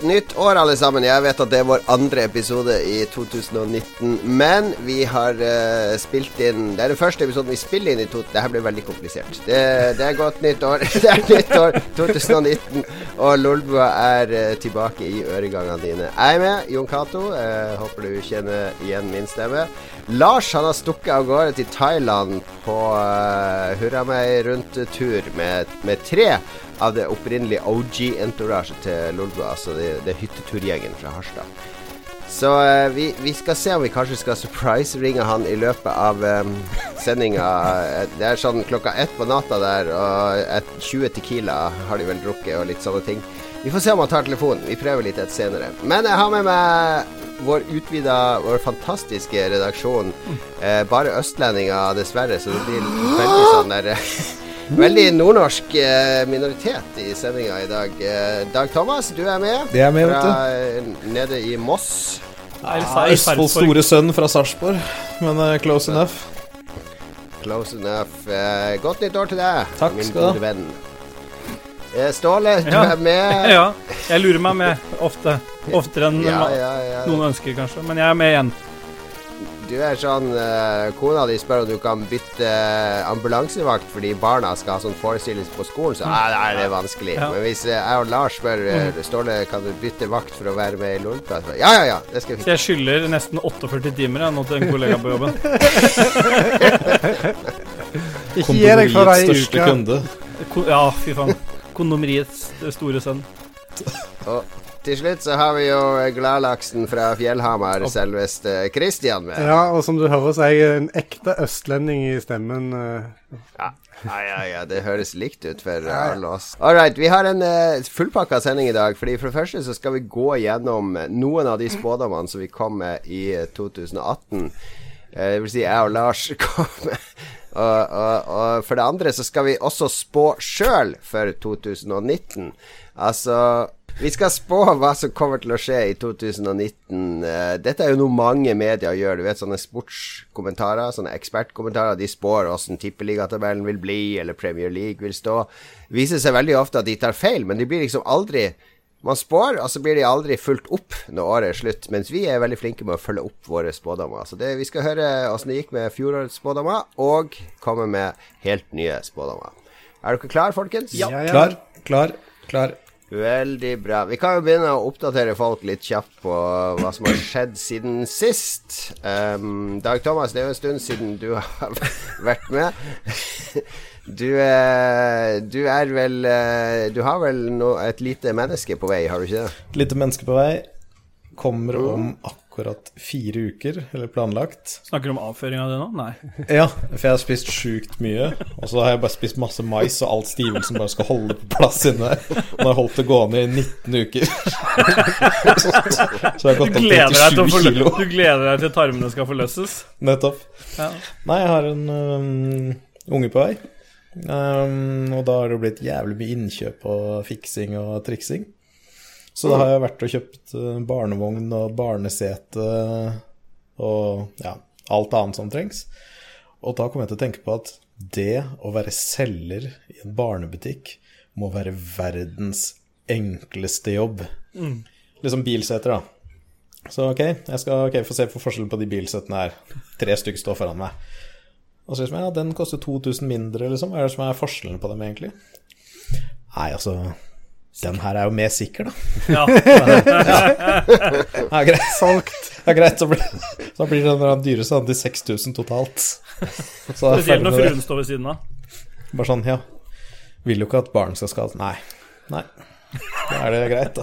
Nytt år, alle sammen. Jeg vet at det er vår andre episode i 2019. Men vi har uh, spilt inn Det er den første episoden vi spiller inn i to... Det her blir veldig komplisert. Det, det, er godt nytt år. Det er nytt år 2019, og Lolbua er uh, tilbake i øregangene dine. Jeg er med, Jon Cato. Uh, håper du kjenner igjen min stemme. Lars han har stukket av gårde til Thailand på uh, hurra meg rundt-tur med, med tre av det opprinnelige OG-entouraget til Lolbua, altså det, det hytteturgjengen fra Harstad. Så uh, vi, vi, skal se om vi kanskje skal surprise-ringe han i løpet av um, sendinga. Det er sånn klokka ett på natta der, og et 20 Tequila har de vel drukket, og litt sånne ting. Vi får se om han tar telefonen. Vi prøver litt et senere. Men jeg har med meg vår utvida, vår fantastiske redaksjon. Eh, bare østlendinger, dessverre, så det blir veldig sånn der Veldig nordnorsk eh, minoritet i sendinga i dag. Eh, Dag Thomas, du er med. Det er med, fra eh, nede i Moss. Ja, Østfolds store sønn fra Sarpsborg, men uh, close enough. Close enough. Uh, godt nytt år til deg, Takk min skal gode venn. Ståle, du Ja. er med. ja, jeg lurer meg med ofte. Oftere enn Ja, ja, ja. noen ønsker, kanskje. Men jeg er med igjen. Du er sånn uh, Kona di spør om du kan bytte ambulansevakt fordi barna skal ha sånn forestillelse på skolen, så ah, nei, det er vanskelig. Ja. Men hvis uh, jeg og Lars spør uh, Ståle kan du bytte vakt for å være med i Lolbua, så ja, ja, ja, det skal vi Så jeg skylder nesten 48 timer jeg, nå til en kollega på jobben. Ikke gi deg for deg i største kunde. Ja, fy faen. Kondomeriets store sønn. Og til slutt så har vi jo gladlaksen fra Fjellhamar, selveste Christian, med. Ja, og som du hører, så er jeg en ekte østlending i stemmen. Ja, Ja, ja, ja, det høres likt ut for alle oss. All right, vi har en uh, fullpakka sending i dag. Fordi For det første så skal vi gå gjennom noen av de spådommene som vi kom med i eh, 2018. Uh, det vil si jeg og Lars kom med. Og, og, og for det andre så skal vi også spå sjøl for 2019. Altså vi skal spå hva som kommer til å skje i 2019. Eh, Dette er jo noe mange medier gjør. Du vet sånne sportskommentarer, sånne ekspertkommentarer. De spår åssen tippeligatabellen vil bli, eller Premier League vil stå. Det viser seg veldig ofte at de tar feil, men de blir liksom aldri Man spår, og så blir de aldri fulgt opp når året er slutt. Mens vi er veldig flinke med å følge opp våre spådommer. Så det, vi skal høre åssen det gikk med fjorårets spådommer, og komme med helt nye spådommer. Er dere klar, folkens? Ja, ja. Klar, klar, klar. Veldig bra. Vi kan jo begynne å oppdatere folk litt kjapt på hva som har skjedd siden sist. Um, Dag Thomas, det er jo en stund siden du har vært med. Du, eh, du er vel eh, Du har vel no, et lite menneske på vei, har du ikke det? Et lite menneske på vei. Kommer om akkurat fire uker, eller planlagt. Snakker du om avføring av det nå? Nei. Ja, for jeg har spist sjukt mye. Og så har jeg bare spist masse mais, og alt stivelsen bare skal holde på plass inne. Og har holdt det gående i 19 uker. så jeg har gått opp til å 37 kilo. du gleder deg til tarmene skal forløses? Nettopp. Ja. Nei, jeg har en um, unge på vei. Um, og da har det blitt jævlig mye innkjøp og fiksing og triksing. Så da har jeg vært og kjøpt øh, barnevogn og barnesete og ja, alt annet som trengs. Og da kom jeg til å tenke på at det å være selger i en barnebutikk må være verdens enkleste jobb. Liksom bilseter, da. Så ok, jeg skal okay, få se på forskjellen på de bilsetene her. Tre stykker står foran meg. Og så liksom, ja, den koster 2000 mindre, liksom. Hva er det som er forskjellen på dem, egentlig? Nei, altså Den her er jo mer sikker, da. Ja. Ja, greit. Solgt. Ja, greit. Så blir, så blir den dyreste dyre sånn til 6000 totalt. Så er Spesielt når fruen står ved siden av. Bare sånn, ja. Vil jo ikke at barn skal skade Nei. Nei. Da er det greit, da.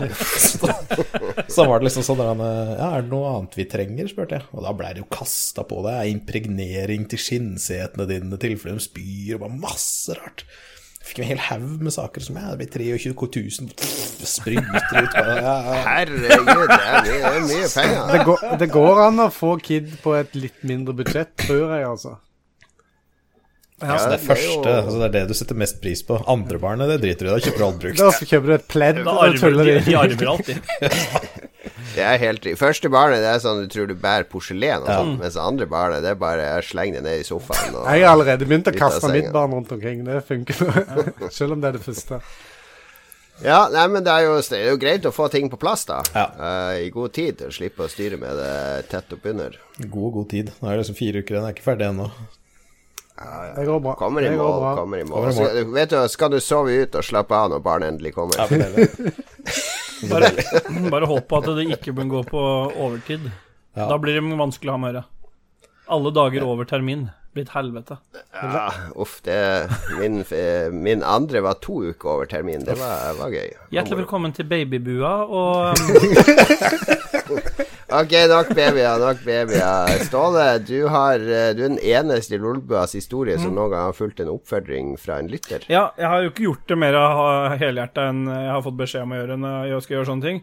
Så var det liksom sånn der, Ja, er det noe annet vi trenger, spurte jeg. Og da blei det jo kasta på deg impregnering til skinnsetene dine, tilfelle de spyr, og bare masse rart. Fikk en hel haug med saker som jeg, det blir 23 000 spruter ut. Ja, ja. Herregud, det er mye, er mye penger. Det går, det går an å få kid på et litt mindre budsjett, tror jeg, altså. Ja, altså det det første, jo- altså det er det du setter mest pris på. Andre barnet, det driter du i. Da kjøper du alt brukt. Da kjøper du et pledd Da og arver, tuller de. de arver alltid. Det er helt riktig. Første barnet det er sånn du tror du bærer porselen, og Ja. mens andre barnet det er bare sleng det ned i sofaen. Og, Jeg har allerede begynt å kaste mitt barn rundt omkring. Det funker, selv om det er det første. Ja, nei, men det er, jo, det er jo greit å få ting på plass, da. Ja. Uh, I god tid. Og slippe å styre med det tett oppunder. God, god tid. Nå er det liksom fire uker igjen, jeg er ikke ferdig ennå. Det går bra. Kommer i det går mål. bra. Kommer i mål. Kommer i mål. Så, vet du, skal du sove ut og slappe av når barnet endelig kommer? Ja, for det, Bare, bare håp på at det ikke bør gå på overtid. Ja. Da blir det vanskelig å ha med å gjøre. Alle dager over termin blitt helvete. Ja, uff, det min, min andre var to uker over termin. Det var, var gøy. Hjertelig velkommen til babybua og Ok, nok babyer, nok babyer. Ståle, du, har, eh, du er den eneste i Lolbuas historie Mm. som noen gang har fulgt en oppfordring fra en lytter. Ja, jeg har jo ikke gjort det mer av helhjerta enn jeg har fått beskjed om å gjøre når jeg skal gjøre sånne ting.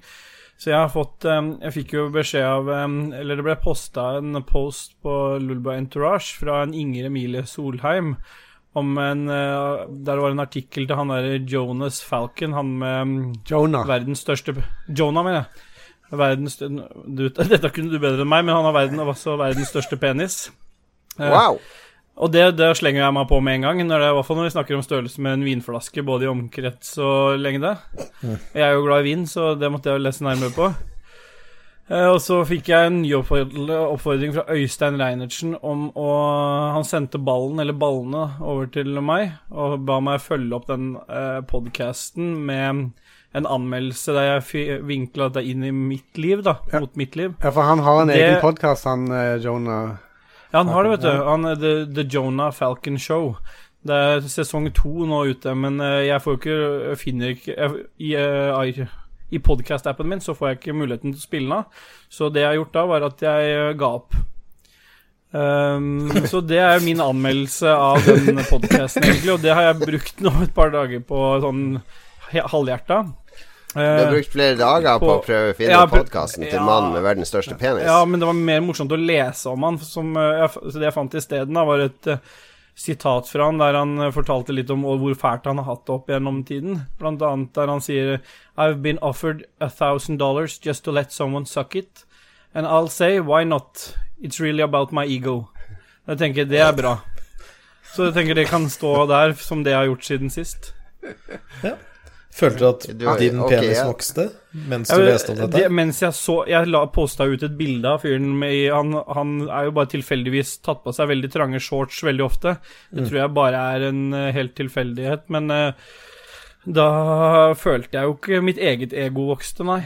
Så jeg har fått Jeg fikk jo beskjed av Eller det ble posta en post på Lulba Entourage fra en Inger Emilie Solheim om en Der var en artikkel til han derre Jonas Falcon, han med um, Jonah. verdens største Jonah, mener jeg. Verdens, du, dette kunne du bedre enn meg, men han har verden, også verdens største penis. Eh, Wow! og det, det slenger jeg meg på med en gang, når det, når vi snakker om størrelse med en vinflaske, både i omkrets og lengde. Jeg er jo glad i vin, så det måtte jeg jo lese nærmere på. Eh, og så fikk jeg en ny oppfordring fra Øystein Reinertsen om å Han sendte ballen, eller ballene, over til meg og ba meg følge opp den eh, podkasten med en anmeldelse der jeg vinkla det inn i mitt liv, da. Ja. Mot mitt liv. Ja, for han har en Det- egen podkast, han eh, Jonah. Ja, han har det, vet du. Han er The, The Jonah Falcon Show. Det er sesong to nå ute, men eh, jeg får jo ikke finner ikke jeg, I, eh, i, podcast-appen min så får jeg ikke muligheten til å spille den av. Så det jeg har gjort da, var at jeg eh, ga opp. Um, så det er min anmeldelse av den podcasten, egentlig, og det har jeg brukt nå et par dager på sånn halvhjerta. Du har Eh, brukt flere dager på, på- å prøve å finne Ja, podkasten til ja. mannen med verdens største penis. Ja, men det var mer morsomt å lese om han. Som, eh, jeg, så det jeg fant isteden, var et uh, sitat fra han der han fortalte litt om hvor fælt han har hatt det opp gjennom tiden. Blant annet der han sier I've been offered a thousand dollars just to let someone suck it. And I'll say why not? It's really about my ego. Jeg tenker det er bra. Så jeg tenker det kan stå der som det jeg har gjort siden sist. Følte du at Du- din okay, penis ja. vokste mens Ja, du leste om det, dette? mens jeg så Jeg la, posta ut et bilde av fyren med han, han er jo bare tilfeldigvis tatt på seg veldig trange shorts veldig ofte. Det tror jeg bare er en uh, helt tilfeldighet, men uh, da følte jeg jo ikke mitt eget ego vokste, nei.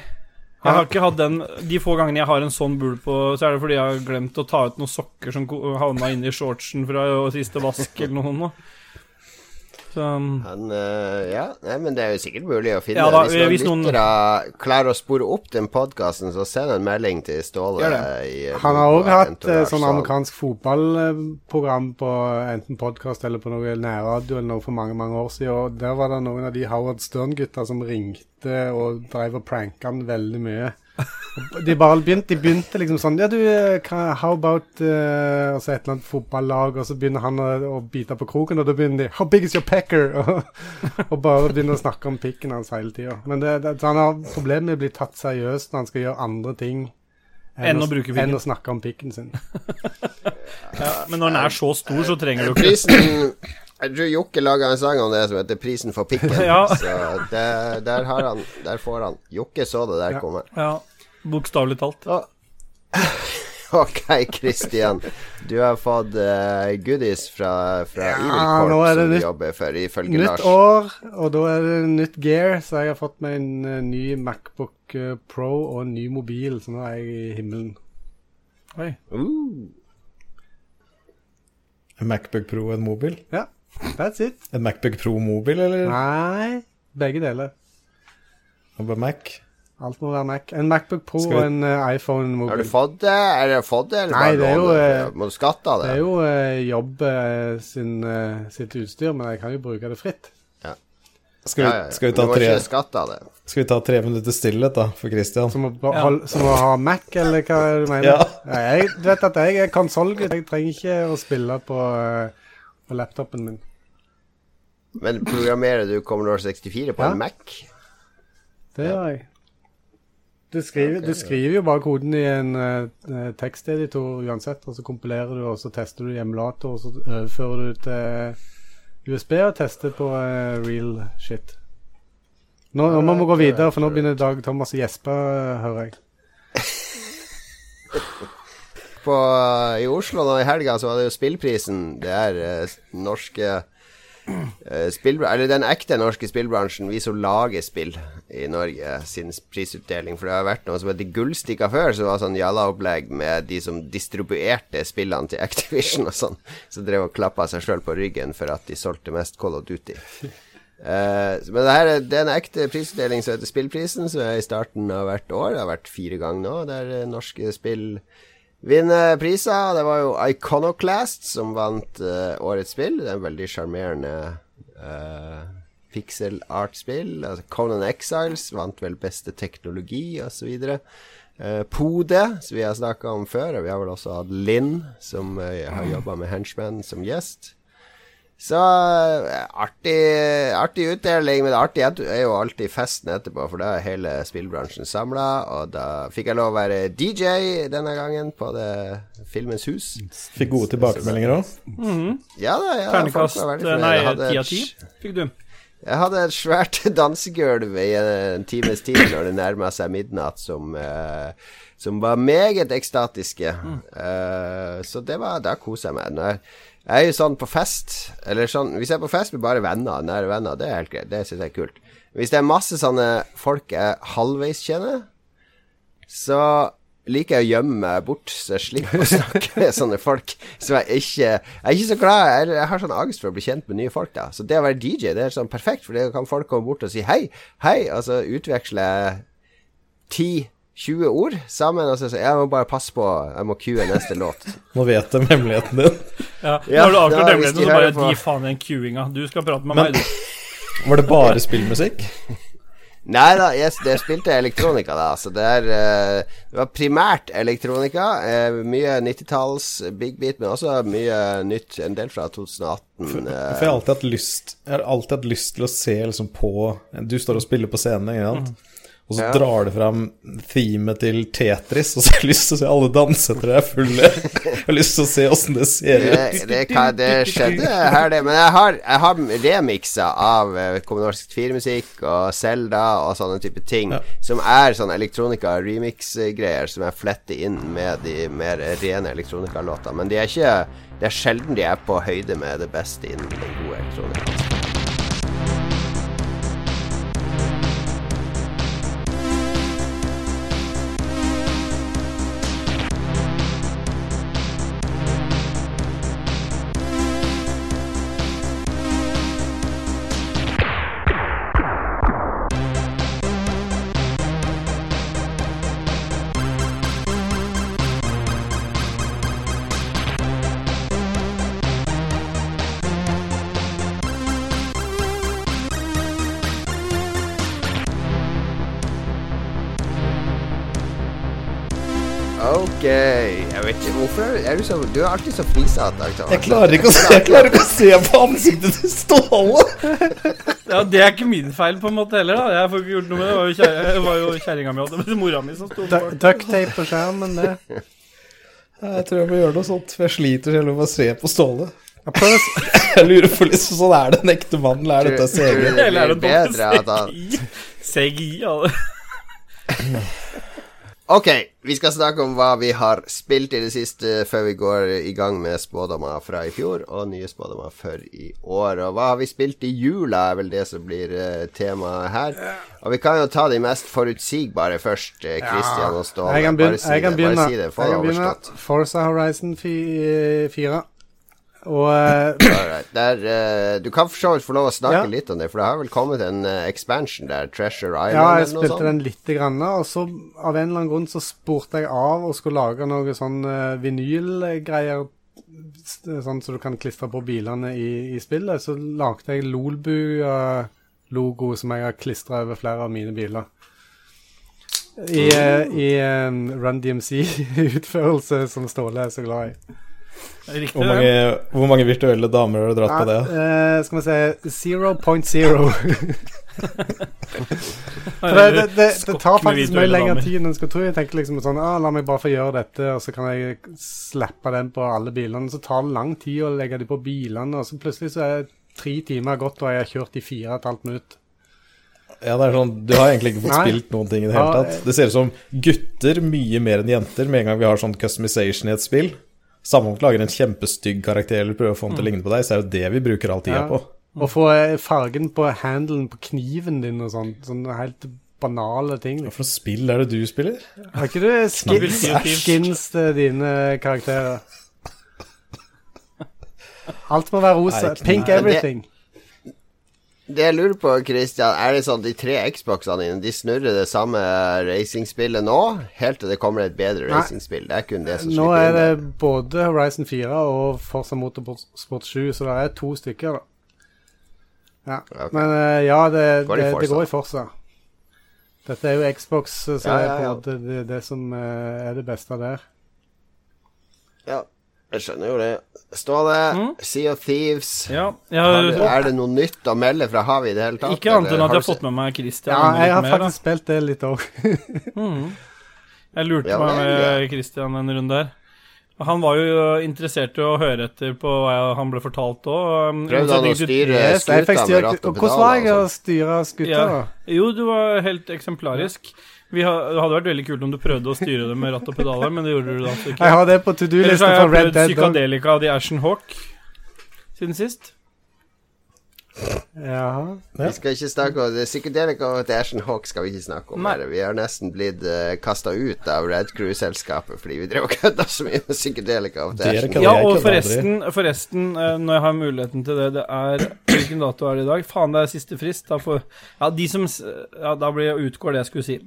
Jeg har ikke hatt den De få gangene jeg har en sånn bul på, så er det fordi jeg har glemt å ta ut noen sokker som havna inni shortsen fra siste vask eller noe. Så um, Han, eh, ja, nei, men det er jo sikkert mulig å finne. Ja da, hvis noen hvis noen- lyttere klarer å spore opp den podkasten, så send en melding til Ståle. I, eh, Han har òg hatt eh, sånn amerikansk fotballprogram på enten podkast eller på noe nærradio eller noe for mange mange år siden. Og der var det noen av de Howard Stern-gutta som ringte og drev og pranka han veldig mye. De bare begynte, de begynte liksom sånn Ja, du, eh, how about uh, Altså et eller annet fotballag, og så begynner han å, å bite på kroken, og da begynner de How big is your pecker? Og, og bare begynner å snakke om pikken hans hele tida. Men det, det, han har problemer med å bli tatt seriøst når han skal gjøre andre ting Enn å bruke pikken. enn å snakke om pikken sin. ja, men når den er så stor, så trenger du ikke Prisen Jeg tror Jokke laga en sang om det som heter 'Prisen for pikken'. Ja. Så det, der har han Der får han. Jokke så det der Ja. komme. Ja, bokstavelig talt. Ok, Kristian. Du har fått uh, goodies fra, fra Ja, Evil Corp, det som du nytt- jobber for, ifølge Nytt Lars. år, og da er det nytt gear, så jeg har fått meg en uh, ny Macbook uh, Pro og en ny mobil, så nå er jeg i himmelen. Oi. Uh. En Macbook Pro og en mobil? Ja, that's it. En Macbook Pro-mobil, eller Nei, begge deler. bare Mac? Alt må være Mac. En Macbook Pro vi- og en iPhone-mobil Har du fått det? Er det fått det, eller Nei, det er jo, eh, Må du skatte av Det det? er jo uh, jobb eh, sin, eh, sitt utstyr, men jeg kan jo bruke det fritt. Skal vi, Ja, ja, ja. skal vi ta Du må tre ikke skatte av det. Skal vi ta tre minutter stillhet, da, for Christian? Som å, Ja. som å ha Mac, eller hva er det du mener? Ja. Nei, jeg du vet at jeg er konsollgutt. Jeg trenger ikke å spille på, eh, på laptopen min. Men programmerer du Commodore 64 på Ja. en Mac? Det gjør jeg. Du skriver, du skriver jo bare koden i en uh, teksteditor uansett, og så kompilerer du, og så tester du i emulator, og så overfører du til USB og tester på uh, real shit. Nå, nå må vi gå videre, for nå begynner Dag Thomas å gjespe, eh, hører jeg. På, I Oslo nå i helga så var det jo Spillprisen. Det er eh, norske eh, spill, Eller den ekte norske spillbransjen, vi som lager spill i Norge, sin prisutdeling. For det har vært noe som heter Gullstikka før, som var sånn jalla-opplegg med de som distribuerte spillene til Activision og sånn. Som drev og klappa seg sjøl på ryggen for at de solgte mest Call of Duty. Uh, men det her er, det er en ekte prisutdeling som heter Spillprisen, som er i starten av hvert år. Det har vært fire ganger nå, der eh, norske spill vinner priser. Det var jo Iconoclast som vant uh, årets spill. Det er en veldig sjarmerende uh, pixel art-spill. Altså Conan Exiles vant vel beste teknologi, osv. Uh, Pode, som vi har snakka om før, og vi har vel også hatt Linn, som uh, har jobba med Henchman som gjest. Så eh, artig, artig utdeling, men det artige er jo alltid festen etterpå, for da er hele spillbransjen samla. Og da fikk jeg lov å være DJ denne gangen på det Filmens hus. Fikk gode tilbakemeldinger òg? Mhm. Ja da, ja, Ternekast fornøyde. Nei, ti av ti fikk du. Jeg hadde et svært dansegulv i en times tid når det nærma seg midnatt, som, uh, som var meget ekstatiske. Eh, så det var Da koser jeg meg. Når jeg, jeg er jo sånn på fest Eller sånn Hvis jeg er på fest med bare venner, nære venner, det er helt greit. Det syns jeg er kult. Hvis det er masse sånne folk jeg halvveis kjenner, så liker jeg å gjemme meg bort, så jeg slipper å snakke med sånne folk. som jeg ikke Jeg er ikke så glad Jeg, jeg har sånn angst for å bli kjent med nye folk, da. Så det å være DJ, det er sånn perfekt, for det kan folk komme bort og si hei, hei, og så utveksler jeg 10-20 ord sammen, og så sier jeg jeg må bare passe på, jeg må cue neste låt. Nå vet de hemmeligheten din. Ja, Ja, Når du avslører hemmeligheten, så bare på- gi faen i den cuinga. Du skal prate med Men- meg, du. Var det bare spillmusikk? Nei da, yes, det spilte elektronika, da. Så det er uh, Det var primært elektronika. Uh, mye 90-talls big beat, men også mye nytt. En del fra 2018. For for jeg har alltid hatt lyst Jeg har alltid hatt lyst til å se liksom på Du står og spiller på scenen, ikke sant? Og så Ja. drar det fram themet til Tetris, og så har jeg lyst til å se alle danse etter det er fulle. Jeg har lyst til å se åssen det ser ut. det, det, kan, det skjedde her, det. Men jeg har, jeg har remikser av uh, Norsk 4-musikk og Selda og sånne type ting, Ja. som er sånn elektronika-remix-greier som jeg fletter inn med de mer rene elektronikalåtene. Men de er ikke Det er sjelden de er på høyde med det beste innen den gode elektronika. Jeg vet ikke Hvorfor er, er du så Du er alltid så frisete. Jeg klarer ikke å se, jeg klarer ikke å se på ansiktet til Ståle! Ja, Det er ikke min feil på en måte heller, da. Jeg får ikke gjort noe med det. Det var jo, kjerringa mi og mora mi som sto bak. Ducktape på skjermen, det. Jeg tror jeg må gjøre noe sånt, for jeg sliter selv med å se på Ståle. Jeg lurer på liksom sånn Er det en ekte mann, eller er dette Tror- tror CG? Eller er det bedre at han CGI? CGI, ja. Ok, vi skal snakke om hva vi har spilt i det siste før vi går i gang med spådommer fra i fjor og nye spådommer for i år. Og hva har vi spilt i jula, er vel det som blir uh, temaet her. Og vi kan jo ta de mest forutsigbare først, eh, Christian og Ståle. Jeg kan begynne. Bare si det. Bare si det. Få det overstått. Forza Horizon 4. Og eh, Der, eh, du kan for så vidt få lov å snakke Ja. litt om det, for det har vel kommet en eh, expansion der, Treasure Island Ja, jeg spilte den lite grann, og så av en eller annen grunn så spurte jeg av og skulle lage noe sånn vinylgreier, sånn så du kan klistre på bilene i, i spillet. Så lagde jeg Lolbu-logo som jeg har klistra over flere av mine biler. I, i en Run DMC-utførelse som Ståle er så glad i. Riktig. Hvor mange, hvor mange virtuelle damer har du dratt på det? Uh, skal vi se 0.0. Det, det, det, det tar faktisk mye lengre tid enn en skulle tro. Jeg tenkte liksom sånn ah, La meg bare få gjøre dette, og så kan jeg slappe den på alle bilene. Så tar det lang tid å legge de på bilene, og så plutselig så er tre timer gått, og jeg har kjørt i fire og et halvt minutt. Ja, det er sånn Du har egentlig ikke fått Nei. spilt noen ting i det hele tatt. Det ser ut som gutter mye mer enn jenter med en gang vi har sånn customization i et spill. Samme om du lager en kjempestygg karakter eller prøver å få den til å ligne på deg, så er det jo det vi bruker all tida Ja. på. Å få eh, fargen på handelen på kniven din og sånn. Sånne helt banale ting. Hva for noe spill er det du spiller? Har ikke du skins, skins til dine karakterer? Alt må være rosa. Pink everything. Det jeg lurer på, Christian, er det sånn at de tre Xboxene dine De snurrer det samme racingspillet nå, helt til det kommer et bedre Nei. racingspill? Det er kun det som Nå er det både Horizon 4 og Forza Motorsport 7, så det er to stykker, da. Ja. Okay. Men eh, ja, det, Går det, det går i Forza. Dette er jo Xbox, så Ja, er ja, på en ja. måte det, det som eh, er det beste der. Ja, jeg skjønner jo det. Ståle, Mm. Sea of Thieves. Ja, Har er det noe nytt å melde fra havet i det hele tatt? ikke annet enn at jeg har fått med meg Christian Ja, jeg har mer. Da. faktisk spilt det litt òg. mm. Jeg lurte Ja, meg med Christian en runde der. Han var jo interessert i å høre etter på hva han ble fortalt òg. Prøvde han å styre skuta med ratt og Hvordan var jeg å sånn? styre skuta, Ja. Jo, du var helt eksemplarisk. Vi ha, det hadde vært veldig kult om du prøvde å styre det med ratt og pedaler, men det gjorde du da altså ikke. Jeg har det på to har do-lista jeg for Red prøvd jeg prøvd Psykadelika av The Ashen Hawk siden sist. Ja. Vi skal ikke snakke om Psykadelica og The Ashen Hawk skal vi ikke snakke om. Nei. her. Vi har nesten blitt uh, kasta ut av Red Crew-selskapet fordi vi drev og kødda så mye med Psykadelica og The Ashen Hawk. Ja, og forresten, forresten, eh, når jeg har muligheten til det, det er Hvilken dato er det i dag? Faen, det er siste frist. Da, får, ja, de som, ja, da blir utgår det jeg skulle si.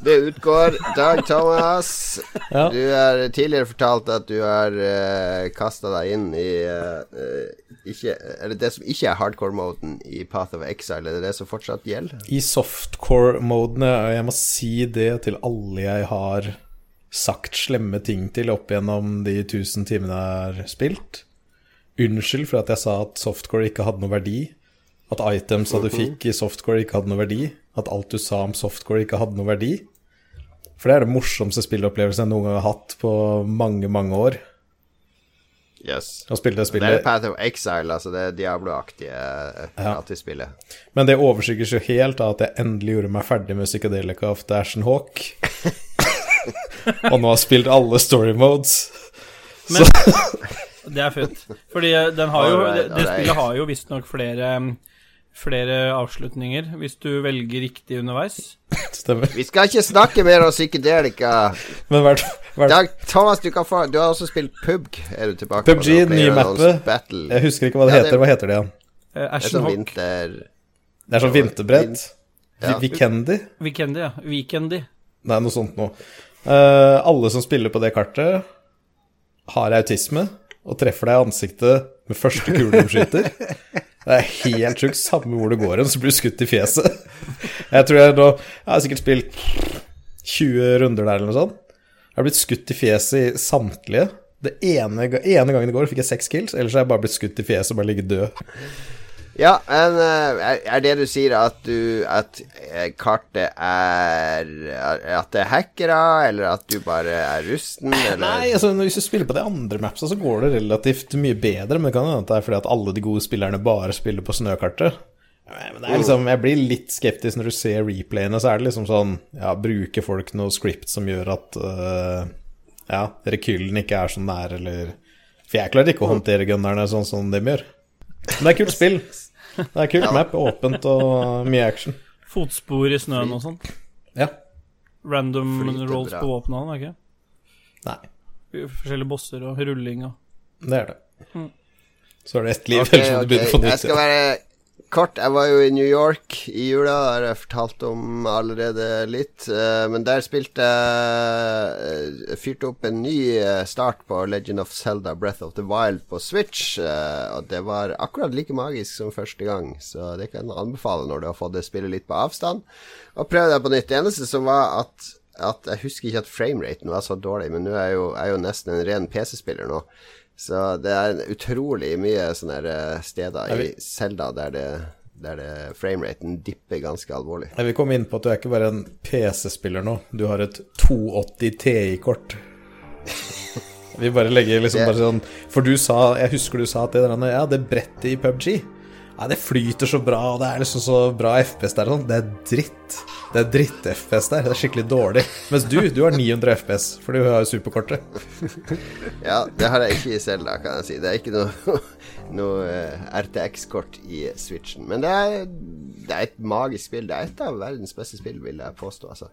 Det utgår. Dag Thomas, Ja. du har tidligere fortalt at du har uh, kasta deg inn i uh, eh, ikke, Eller det som ikke er hardcore-moden i Path of Exile, er det det som fortsatt gjelder? I softcore-modene, og jeg må si det til alle jeg har sagt slemme ting til opp gjennom de tusen timene jeg har spilt. Unnskyld for at jeg sa at softcore ikke hadde noe verdi. At items du fikk i softcore ikke hadde noe verdi. At alt du sa om softcore ikke hadde noe verdi. For det er det morsomste spillopplevelsen jeg noen gang har hatt på mange, mange år. Yes. Å spille det Det er. Path of Exile, altså det Diablo-aktige uh, Ja. Men det overskygges jo helt av at jeg endelig gjorde meg ferdig med Psychedelica of Dashen Ashen Hawk. og nå har spilt alle story modes. Men det er fint. Fordi eh, den har jo, det, det spillet har jo visstnok flere mm, Flere avslutninger, hvis du velger riktig underveis. Stemmer. Vi skal ikke snakke mer om psykedelika. Men hvert, hvert Dag Thomas, du kan få Du har også spilt PUBG. Er du tilbake PUBG, på det? nye mappet. Jeg husker ikke hva det Ja, det- heter. Hva heter det igjen? Ja? Det er Ashen sånn Hawk. vinter... Det er sånn vinterbrett. Ja. Weekendy, ja. Weekendy. Nei, noe sånt noe. Uh, alle som spiller på det kartet, har autisme og treffer deg i ansiktet med første kule de skyter. Det er helt sjukt. Samme hvor du går hen, så blir du skutt i fjeset. Jeg tror jeg nå Jeg har sikkert spilt 20 runder der eller noe sånt. Jeg har blitt skutt i fjeset i samtlige. Det ene, ene gangen det går, fikk jeg seks kills. Ellers har jeg bare blitt skutt i fjeset og bare ligget død. Ja, men eh, er, det du sier at du At eh, kartet er At det er hackere, eller at du bare er rusten, eller Nei, altså hvis du spiller på de andre mapsa, så går det relativt mye bedre. Men det kan hende at det er fordi at alle de gode spillerne bare spiller på snøkartet. Men det er liksom, Jeg blir litt skeptisk når du ser replayene, så er det liksom sånn Ja, bruker folk noe script som gjør at uh, Ja, rekylen ikke er så nær, eller For jeg klarer ikke å håndtere gunnerne sånn som de gjør. Men det er kult spill. Det er kult map, åpent og mye action. Fotspor i snøen og sånn. Ja. Random Flyte rolls bra. på våpnene, er det ikke? Nei, Forskjellige bosser og rulling og det er det. Så er det ett liv, okay, ellers må du begynner begynne på Jeg nytt. skal være kort. Jeg var jo i New York i jula, har jeg fortalt om allerede litt. eh, Men der spilte jeg Fyrte opp en ny eh, start på Legend of Zelda Breath of the Wild på Switch. eh, Og det var akkurat like magisk som første gang, så det kan jeg anbefale når du har fått det spillet litt på avstand. Og prøv deg på nytt. Det eneste som var at at jeg husker ikke at frameraten var så dårlig, men nå er jeg jo, er jo nesten en ren PC-spiller nå. Så det er utrolig mye sånne eh, steder Er i Selda der det, der det frameraten dipper ganske alvorlig. Jeg vil komme inn på at du er ikke bare en PC-spiller nå, du har et 280 TI-kort. Vi bare legger liksom bare sånn For du sa Jeg husker du sa at det der Ja, det brettet i PubG Nei, det flyter så bra, og det er liksom så bra FPS der. og Sånn. Det er dritt. Det er dritt-FPS der. Det er skikkelig dårlig. Mens du, du har 900 FPS, for du har superkortet. Ja, det har jeg ikke i Selda, kan jeg si. Det er ikke noe, noe eh, RTX-kort i Switchen. Men det er, det er et magisk spill. Det er et av verdens beste spill, vil jeg påstå. Altså.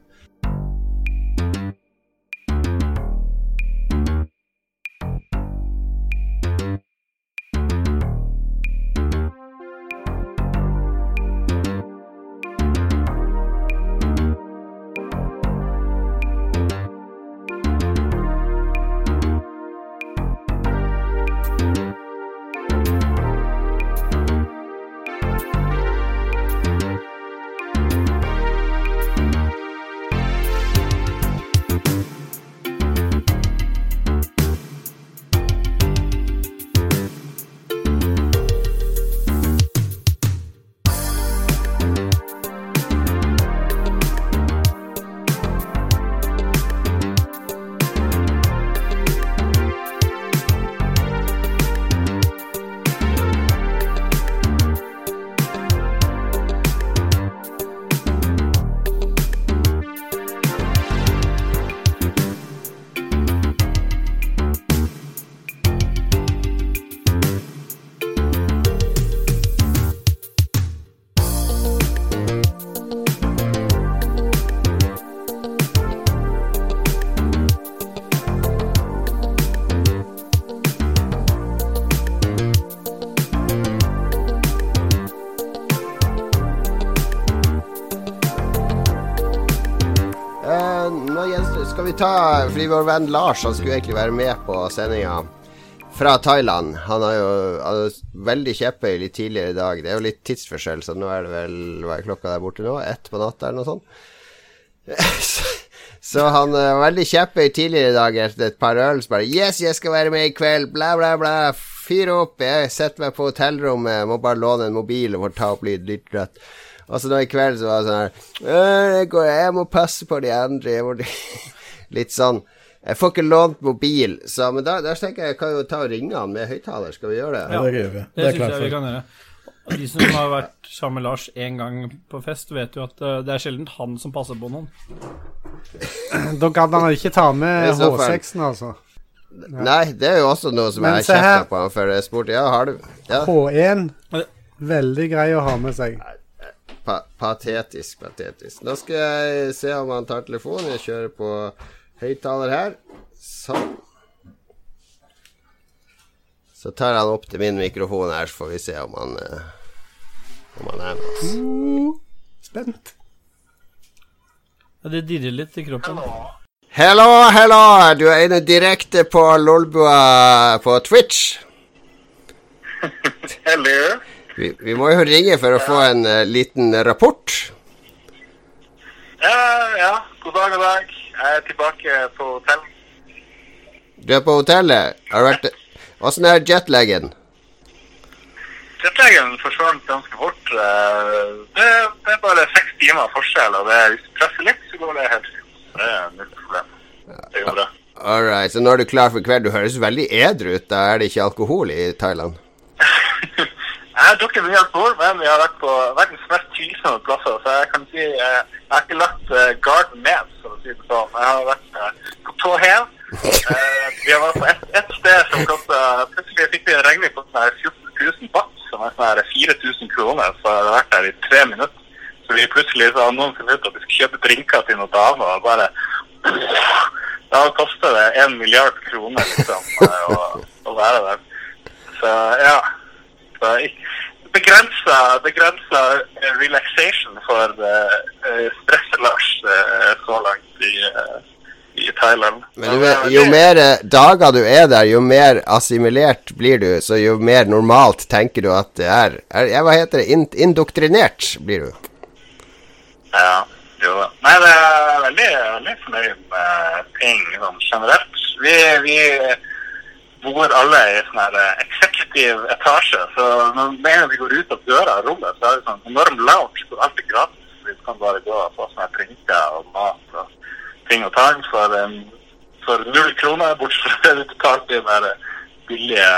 Ta Fordi vår venn Lars Han skulle egentlig være med på sendinga fra Thailand. Han har jo han veldig kjepphøy litt tidligere i dag. Det er jo litt tidsforskjell, så nå er det vel Hva er klokka der borte nå? Ett på natta, eller noe sånt? så, han eh, var veldig kjepphøy tidligere i dag etter et par øl. Så bare Yes, jeg skal være med i kveld! Bla, bla, bla. Fyr opp! Jeg setter meg på hotellrommet, må bare låne en mobil og får ta opp lyd litt rett. Og så nå i kveld så var det sånn her «Øh, jeg må passe på de andre. Jeg må Litt sånn. Jeg får ikke lånt mobil, så Men da, tenker jeg jeg kan jo ta og ringe han med høyttaler. Skal vi gjøre det? Ja, det gjør vi. Det Det er syns klart jeg vi for. kan gjøre. De som har vært sammen med Lars én gang på fest, vet jo at eh, det er sjelden han som passer på noen. Da gadd han ikke ta med I så fall. H6-en, altså. Nei, det er jo også noe som Men jeg kjefta på for. Jeg spurte ja, har du ja, H1, veldig grei å ha med seg. pa Patetisk, patetisk. Nå skal jeg se om han tar telefonen. Jeg kjører på høyttaler her. Sånn. Så tar han opp til min mikrofon her, så får vi se om han eh, Om han er med oss. Spent. Ja, det dirrer litt i kroppen. Hello, hello! Du er inne direkte på Lolbua på Twitch. Hello. Vi, vi må jo ringe for å få en uh, liten rapport. Ja, ja. God dag, god dag. Jeg er tilbake på hotell. Du er på hotellet. Har vært Åssen er jetlaggen? Jetlaggen forsvant ganske fort. Eh, Det, det er bare seks timer forskjell, og det, hvis du presser litt, så går det helt fint. Det er null problem. Det går bra. All right, så nå er du klar for kveld. Du høres veldig edru ut. Da er det ikke alkohol i Thailand. Jeg har drukket mye alkohol, men vi har vært på verdens mest tvilsomme plasser, så jeg kan si eh, jeg har ikke lagt eh, garden ned, for å si det sånn. Jeg har vært eh, på tå hev. Vi har vært på ett et sted som kosta Plutselig fikk vi en regning på sånn her 14 000 baht, som er sånn 4000 kroner, så jeg har vært der i tre minutter. Så vi plutselig så har noen funnet ut at vi skulle kjøpe drinker til noen damer, og bare Da koster det en milliard kroner, liksom, å, å være der. Så ja. Begrensa, begrensa eh, relaxation for uh, stress-Lars eh, så langt i, eh, i Thailand. Men eh, jo mer eh, dager du er der, jo mer assimilert blir du. Så jo mer normalt tenker du at det er. er hva heter det? In indoktrinert blir du. Ja, jo da. Nei, det er veldig, veldig fornøyd med ting sånn generelt. Vi, vi bor alle i sånn her eh, etasje, så med en gang vi går ut av døra av rommet, så er det sånn enorm lounge hvor alt er gratis. Vi kan bare gå og få sånne her drinker og mat og ting og tang for, en, for null kroner, bortsett fra det du betalte i den billige,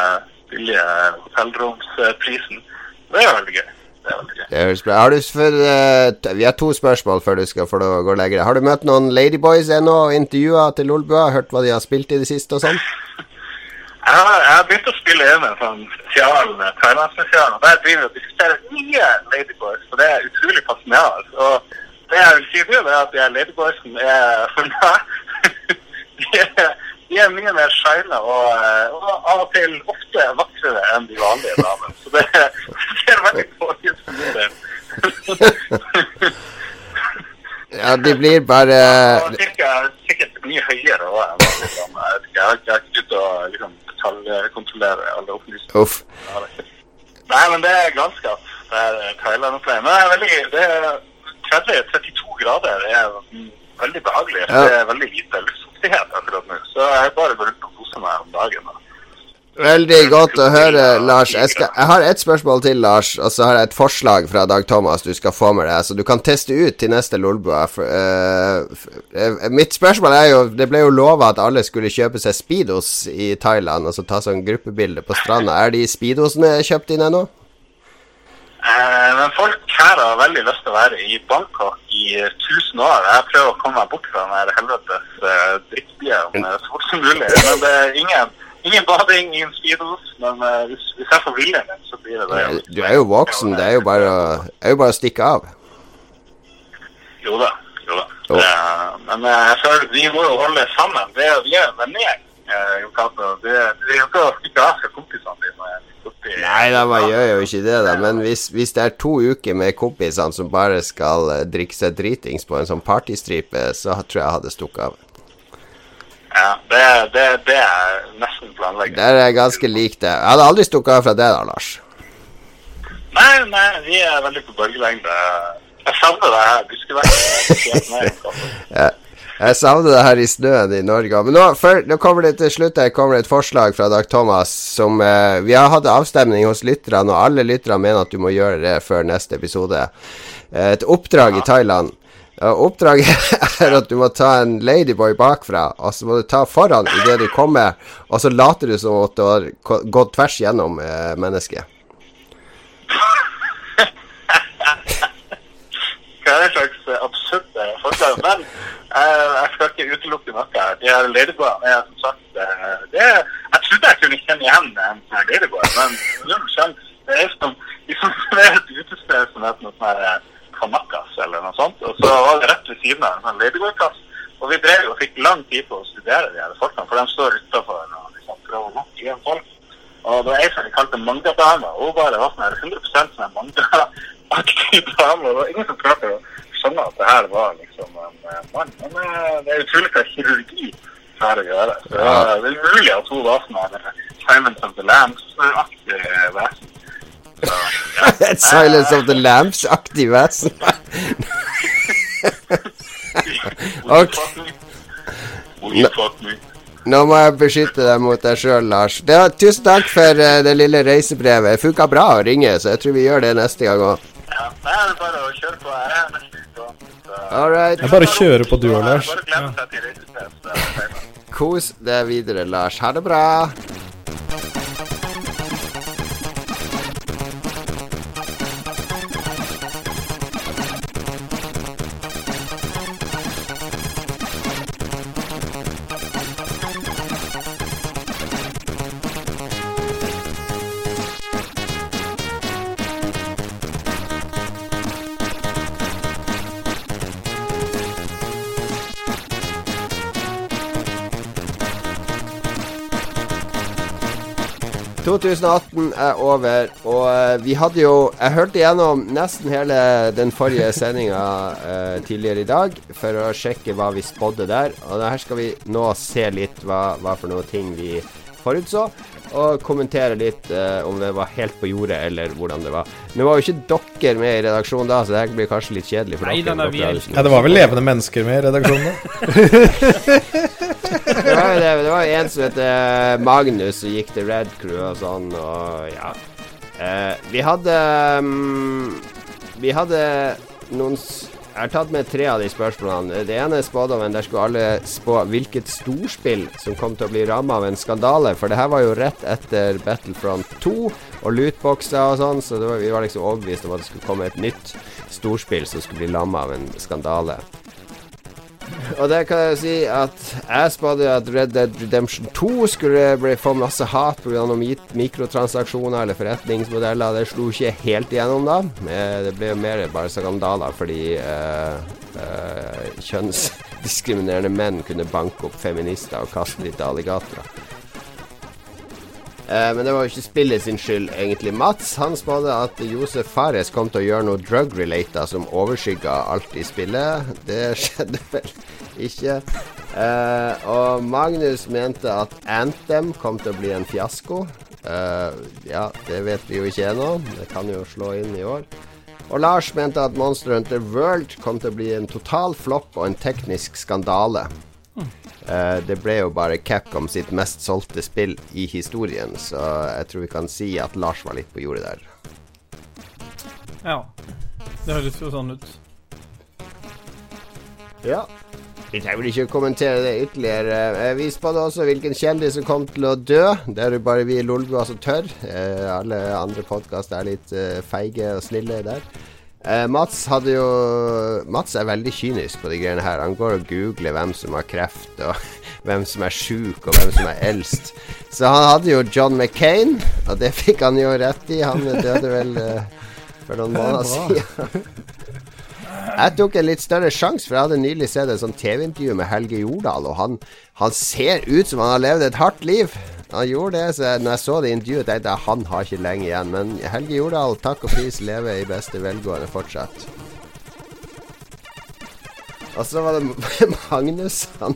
billige hotellromsprisen. det er veldig gøy. Det er veldig gøy. Det høres bra Har du for, uh, Vi har to spørsmål før du skal få det å gå og legge deg. Har du møtt noen ladyboys ennå og intervjua til Lolbua? Hørt hva de har spilt i det siste og sånn? Jeg har, jeg har begynt å spille inn en sånn spesial, Thailand-spesial, og der driver vi og diskuterer nye ladyboys, og det er utrolig fascinerende. Og det jeg vil si nå, det er at de ladyboysene er for meg de, de er mye mer shina og, og av og til ofte vakrere enn de vanlige damene. Så det, det er veldig pågitt for min del. Ja, de blir bare sikkert, mye høyere ikke- jeg har ikke begynt å liksom, detaljkontrollere alle opplysninger. Uff. Nei, men det er galskap. Det er Thailand-opplegg. Men det er veldig det er 30-32 grader det er veldig behagelig. Ja. Det er veldig lite luftfuktighet akkurat nå. Så jeg bare går ut og koser meg om dagen. Da. Veldig godt å høre, Lars. Jeg, skal, jeg har ett spørsmål til, Lars, og så har jeg et forslag fra Dag Thomas du skal få med deg, så du kan teste ut til neste Lolbua. Eh, eh, mitt spørsmål er jo Det ble jo lova at alle skulle kjøpe seg Speedos i Thailand, og så ta sånn gruppebilde på stranda. Er de Speedosene kjøpt inn ennå? Eh, men folk her har veldig lyst til å være i Bangkok i 1000 år. Jeg prøver å komme meg bort fra den helvetes uh, drittbyen eh, så fort som mulig. Men det er ingen, ingen bading, ingen speedos. Men uh, hvis, hvis jeg får viljen min, så blir det det. Du er jo voksen, det er jo bare er jo bare å stikke av. Jo da. Jo da. Oh. Uh, men uh, jeg føler vi må jo holde sammen. Det vi er Jo Cato. det, det er jo ikke å stikke av fra kompisene dine. Nei da, man gjør jo ikke det, da. Men hvis, hvis det er to uker med kompisene som bare skal eh, drikke seg dritings på en sånn partystripe, så tror jeg jeg hadde stukket av. Ja, det, det, det er nesten planlegger Der er ganske lik det. Jeg hadde aldri stukket av fra det da, Lars. Nei, nei, vi er veldig på bølgelengde. Jeg savner det her. Du skulle vært med. Jeg, savner det her i snøen i Norge. Men nå, før, nå kommer det til slutt her kommer det et forslag fra Dag Thomas som eh, Vi har hatt avstemning hos lytterne, og alle lytterne mener at du må gjøre det før neste episode. Eh, et oppdrag i Thailand. Oppdraget er at du må ta en ladyboy bakfra, og så må du ta foran idet du kommer, og så later du som at du har gått tvers gjennom eh, mennesket. Hva er det slags absurde absurd eh, forslag? Men eh, jeg skal ikke utelukke noe. De her ladyboyene er som sagt eh, det er, Jeg trodde jeg kunne kjenne igjen en ladyboy, men null sjanse. Det er som er et utested som heter noe sånn eh, Kanakas eller noe sånt. Og så var det rett ved siden av en sånn. Og vi drev og fikk lang tid på å studere de her folkene, for de står utafor og liksom prøver å lokke igjen folk. Og det var ei som de kalte manga-dame. Hun bare var sånn 100 som en manga-aktig dame. Og det var ingen som klarte å skjønne at det her var liksom en eh, mann. Men eh, det er utrolig hva kirurgi klarer å gjøre. Så eh, det er mulig at hun var sånn Simon of the Lambs-aktig. Et Silence of the Lambs-aktig vesen. Ok. Will you fuck me? Nå må jeg beskytte deg mot deg sjøl, Lars. Det var, tusen takk for uh, det lille reisebrevet. Det funka bra å ringe, så jeg tror vi gjør det neste gang òg. Ja, det er bare å kjøre på. Jeg er nesten ute. All right. Er bare kjører på du og Lars. Bare glem til. Kos deg videre, Lars. Ha det bra. – 2018 er over, og eh, vi hadde jo Jeg hørte gjennom nesten hele den forrige sendinga uh, tidligere i dag for å sjekke hva vi spådde der. Og her skal vi nå se litt hva, hva for noen ting vi forutså, og kommentere litt uh, om det var helt på jordet, eller hvordan det var. Nå var jo ikke dere med i redaksjonen da, så det her blir kanskje litt kjedelig for Nei, dere. er. Ja, det var vel levende mennesker med i redaksjonen? da? det var jo det, det var en som heter Magnus som gikk til Red Crew og sånn, og ja. Eh, vi hadde um, Vi hadde noen Jeg har tatt med tre av de spørsmålene. Det ene er spådommen. Der skulle alle spå hvilket storspill som kom til å bli ramma av en skandale. For det her var jo rett etter Battlefront 2 og lootboxer og sånn, så var, vi var liksom overbevist om at det skulle komme et nytt storspill som skulle bli lamma av en skandale. Og der kan jeg si at jeg spådde at Red Dead Redemption 2 skulle få masse hat pga. mikrotransaksjoner eller forretningsmodeller. Det slo ikke helt igjennom da. Det ble mer bare skandaler fordi uh, uh, kjønnsdiskriminerende menn kunne banke opp feminister og kaste dem til alligatorer. Eh, men det var jo ikke spillet sin skyld, egentlig. Mats han spådde at Josef Fares kom til å gjøre noe drug-relata som overskygga alt i spillet. Det skjedde vel ikke. Eh, og Magnus mente at Anthem kom til å bli en fiasko. Eh, ja, det vet vi jo ikke ennå. Det kan jo slå inn i år. Og Lars mente at Monster Hunter World kom til å bli en total flopp og en teknisk skandale. Eh, det ble jo bare Capcom sitt mest solgte spill i historien, så jeg tror vi kan si at Lars var litt på jordet der. Ja. Det høres jo sånn ut. Ja. Vi trenger vel ikke å kommentere det ytterligere. Uh, Vi spådde også hvilken kjendis som kom til å dø. Det er jo bare vi i Lolbua som tør. Uh, Alle andre podkaster er litt eh, feige og snille der. Eh, Mats hadde jo Mats er veldig kynisk på de greiene her. Han går og googler hvem som har kreft, og hvem som er sjuk, og hvem som er eldst. Så han hadde jo John McCain, og det fikk han jo rett i. Han døde vel eh, for noen måneder siden. Jeg tok en litt større sjanse, for jeg hadde nylig sett et sånt TV-intervju med Helge Jordal, og han, han ser ut som han har levd et hardt liv. Han gjorde det, så når jeg så det intervjuet, tenkte jeg han har ikke lenge igjen. Men Helge Jordal, takk og pris, lever i beste velgående fortsatt. Og så var det Magnus. Han,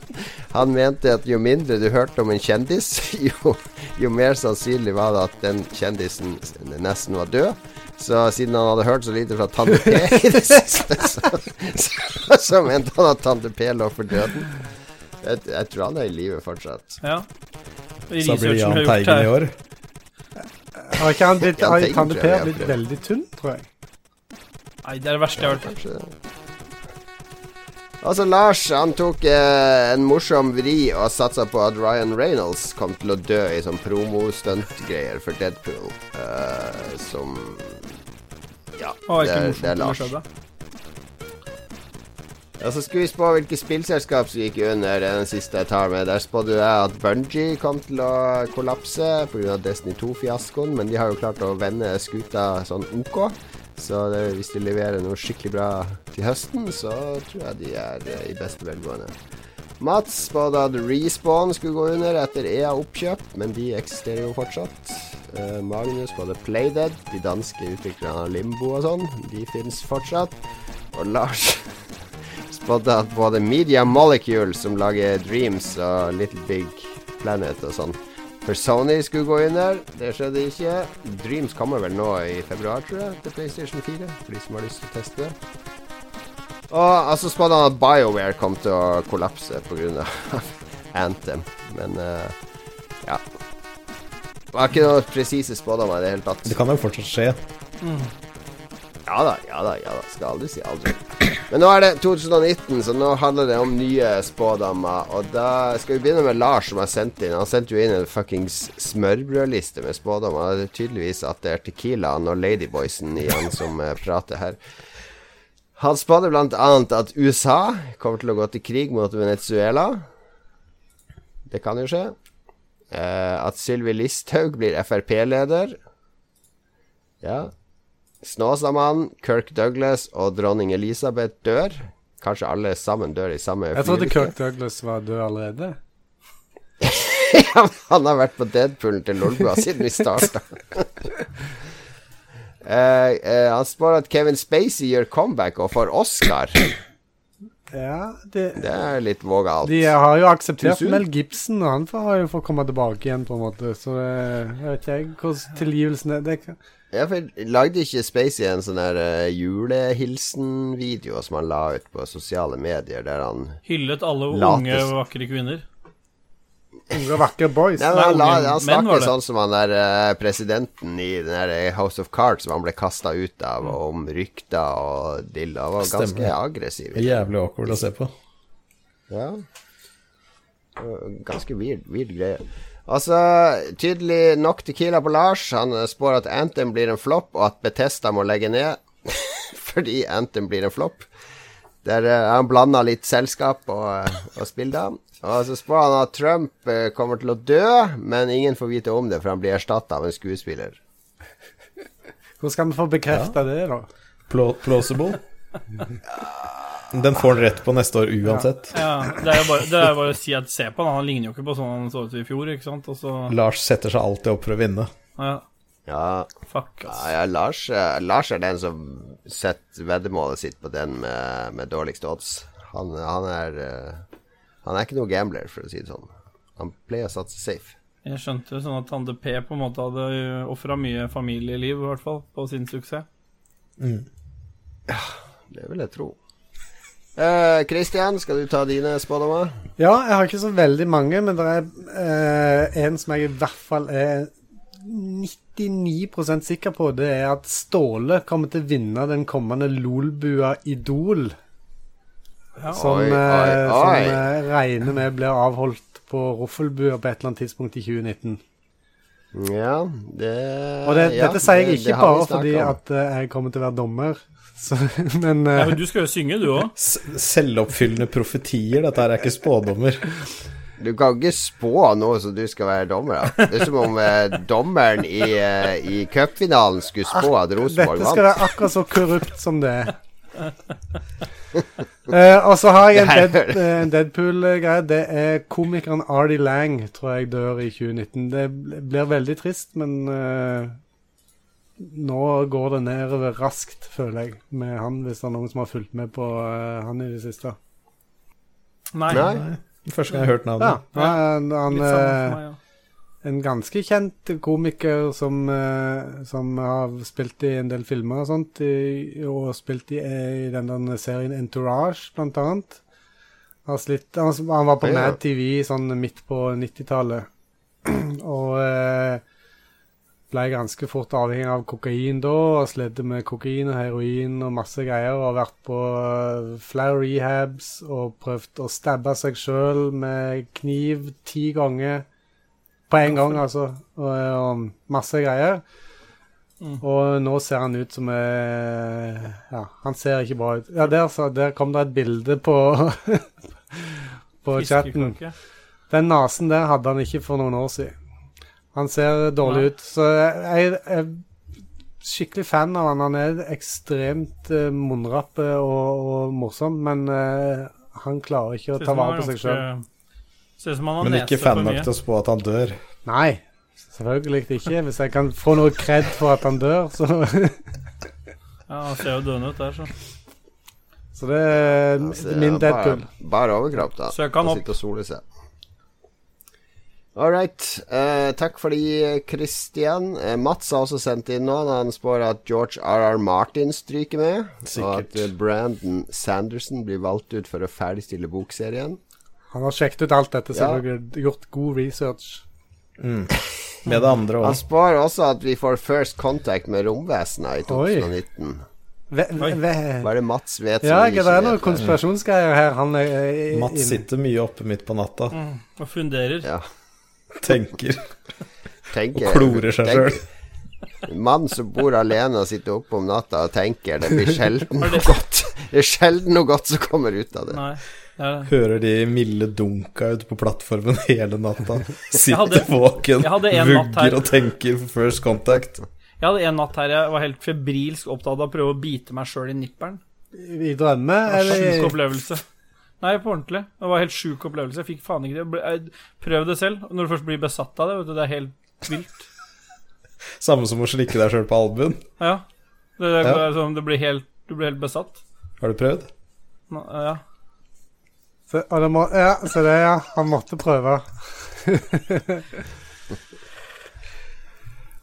han mente at jo mindre du hørte om en kjendis, jo, jo mer sannsynlig var det at den kjendisen nesten var død. Så siden han hadde hørt så lite fra Tante P i det siste, så, så, så mente han at Tante P lå for døden. Jeg, jeg tror han er i live fortsatt. Ja. Så blir Jahn Teigen i år. Har ikke han blitt, har ikke han Per blitt veldig tynn, tror jeg? Nei, det er det verste jeg har hørt. Kanskje Altså, Lars han tok eh, en morsom vri og satsa på at Ryan Reynolds kom til å dø i sånn promo-stunt-greier for Deadpool. uh, som Ja, det er, det er Lars. Skjedde. Ja, så skulle vi spå hvilke spillselskap som gikk under. Er den siste jeg tar med. Der spådde jeg at Bungie kom til å kollapse pga. Destiny 2-fiaskoen, men de har jo klart å vende skuta sånn OK. Så det, hvis de leverer noe skikkelig bra til høsten, så tror jeg de er eh, i beste velgående. Mats spådde at Respawn skulle gå under etter EA-oppkjøp, men de eksisterer jo fortsatt. Eh, Magnus spådde Playdead, de danske utviklerne av Limbo og sånn. De fins fortsatt. Og Lars spådde at både Media Molecule, som lager Dreams og Little Big Planet og sånn, for Sony skulle gå under. Det skjedde ikke. Dreams kommer vel nå i februar, tror jeg, til PlayStation 4, for de som har lyst til å teste det. Og altså spådde han at BioWare kom til å kollapse pga. Anthem, men uh, ja. Det var ikke noe presise spådommer i det hele tatt. Det kan jo fortsatt skje. Ja da, ja da, ja da. Skal aldri si aldri. Men nå er det 2019, så nå handler det om nye spådommer. Og da skal vi begynne med Lars, som har sendt inn. Han sendte jo inn en fuckings smørbrødliste med spådommer. Det er tydeligvis at det er Tequilaen og Ladyboysen i han som eh, prater her. Han spådde annet at USA kommer til å gå til krig mot Venezuela. Det kan jo skje. Eh, at Sylvi Listhaug blir Frp-leder. Ja. Snåsamannen, Kirk Douglas og dronning Elisabeth dør. Kanskje alle sammen dør i samme Jeg trodde. Kirk Douglas var død allerede. Ja, han har vært på Deadpoolen til Lolbua siden vi starta. Uh, uh, han spår at Kevin Spacey gjør comeback og får Oscar. Ja, det, Det er litt vågalt. De har jo akseptert Mel Gibson, og han får, har jo fått komme tilbake igjen, på en måte. Så det, jeg vet ikke hvordan tilgivelsen er. Det Ja, for Lagde ikke Spacey en sånn der uh, julehilsen-video som han la ut på sosiale medier, der han Hyllet alle Lates. unge, vakre kvinner. Unge, vakre boys. Nei, men han, la, han det. sånn som han der uh, presidenten i den der eh, House of Cards som han ble kasta ut av, og om rykter og dill. Han var ganske aggressiv. Det er jævlig awkward å se på. Ja. Ganske weird, weird greie. Altså, tydelig nok Tequila på Lars. Han spår at Anthem blir en flopp, og at Betesta må legge ned fordi Anthem blir en flopp. Der eh, han blanda litt selskap og, eh, og spillda. Og så spår han at Trump eh, kommer til å dø, men ingen får vite om det, for han blir erstatta av en skuespiller. Hvordan skal vi få bekrefta det, da? Pla plausible. Den får han rett på neste år uansett. Ja, det er jo bare, det er jo bare å si at se på han. Han ligner jo ikke på sånn han så ut i fjor, ikke sant? Og så Lars setter seg alltid opp for å vinne. Ja, Ja, fuck, ass. ja, ja Lars, Lars er den som setter veddemålet sitt på den med, med dårligst odds. Han, han er eh, Han er ikke noe gambler, for å si det sånn. Han pleier å satse safe. Jeg skjønte jo sånn at Tande P på en måte hadde ofra mye familieliv, i hvert fall, på sin suksess. Det vil jeg tro. Eh, uh, skal du ta dine spådommer? Ja, jeg har ikke så veldig mange, men det er uh, en som jeg i hvert fall er 99% sikker på. Det er at Ståle kommer til å vinne den kommende Lolbua Idol. Som, Oi, oi, oi. som eh, regner med blir avholdt på Roffelbua på et eller annet tidspunkt i 2019. Ja, det Og det, ja, dette sier jeg ikke det bare fordi at eh, jeg kommer til å være dommer. Så, men Ja, eh, men du skal jo synge, du òg. Selvoppfyllende profetier. Dette her er ikke spådommer. Du kan ikke spå noe som du skal være dommer. av. Det er som om eh, dommeren i, eh, i cupfinalen skulle spå at Rosenborg Dette skal være akkurat så korrupt som det er. Eh, og så har jeg en, dead, eh, en Deadpool-greie. Det er komikeren Artie Lang tror jeg dør i 2019. Det blir veldig trist, men eh, nå går det nedover raskt, føler jeg, med han, hvis det er noen som har fulgt med på uh, han i det siste. Nei. Nei. Første gang jeg har hørt Ja, navnet. han, han, Litt samme eh, meg, ja. en ganske kjent komiker som, eh, som har spilt i en del filmer og sånt, i, og spilt i, i den der serien Entourage, blant annet. Han, slitt, han, han var på Ja. Mad TV sånn midt på 90-tallet, og eh, ble ganske fort avhengig av kokain da, og sledde med kokain og heroin og masse greier, og har vært på eh, flere rehabs og prøvd å stabbe seg sjøl med kniv ti ganger. På en gang, altså. Og, og masse greier. Og nå ser han ut som eh, Ja, han ser ikke bra ut. Ja, der, så, der kom det et bilde på På chatten. Den nesen der hadde han ikke for noen år siden. Han ser dårlig Nei. ut. Så jeg jeg er skikkelig fan av han. Han er ekstremt uh, munnrappe og, og morsom, men uh, han klarer ikke å ta vare på seg sjøl. Men ikke fan nok til å spå at han dør. Nei, selvfølgelig ikke. Hvis jeg kan få noe kred for at han dør, så Ja, han ser jo døende ut der, så. Så det er Altså, min bare, Deadpool. bare overkropp, da. Søk han Og opp. Sitte og sole seg. All right. Eh, takk for de, Christian. Eh, Mats har også sendt inn nå. Han spår at George R.R. Martin stryker med. Og at eh, Brandon Sanderson blir valgt ut for å ferdigstille bokserien. Han har sjekket ut alt dette, Ja. selvfølgelig. Gjort god research. Med det andre Han òg. spår også at vi får First Contact med romvesenet i Oi. 2019. Ve, Oi. ve, Hva er det Mats vet som ja, vet? det er noen konspirasjonsgreier her. Han er, er Mats sitter mye oppe midt på natta. Mm, og funderer. Ja, Tenker tenker, og klorer seg sjøl. Mann som bor alene og sitter oppe om natta og tenker Det blir sjelden noe godt Det er sjelden noe godt som kommer ut av det. Nei. Det det. Hører de milde dunka ute på plattformen hele natta. Sitter våken, vugger og tenker for first contact. Jeg hadde en natt her jeg var helt febrilsk opptatt av å prøve å bite meg sjøl i nipperen. I drømme, eller Sjuk opplevelse. Nei, på ordentlig. Det var en helt sjuk opplevelse. Jeg fikk faen ikke det. Prøv det selv. Når du først blir besatt av det, vet du, det er helt vilt. Samme som å slikke deg sjøl på albuen. Ja. Det, det, Ja. er sånn, det blir helt, du blir helt besatt. Har du prøvd? Nå, Ja. så, må, Ja, så det, ja. Han måtte prøve.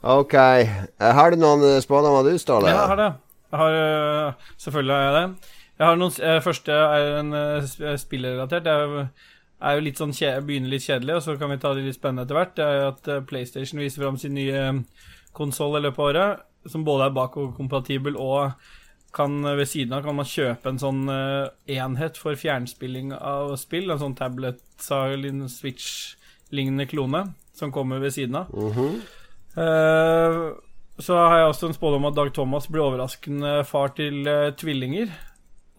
Ok. Eh, Har du noen eh, spådommer du, Ståle? Ja, jeg har det. Jeg har, øh, selvfølgelig har jeg det. Jeg har noen, eh, første er en uh, spillrelatert. Jeg er jo litt sånn begynner litt kjedelig, og så kan vi ta det litt spennende etter hvert. Det er at uh, PlayStation viser fram sin nye konsoll i løpet av året, som både er bakoverkompatibel og kan ved siden av kan man kjøpe en sånn enhet for fjernspilling av spill. En sånn tablet Switch-lignende klone som kommer ved siden av. Eh, så har jeg også en spådom at Dag Thomas blir overraskende far til uh, tvillinger.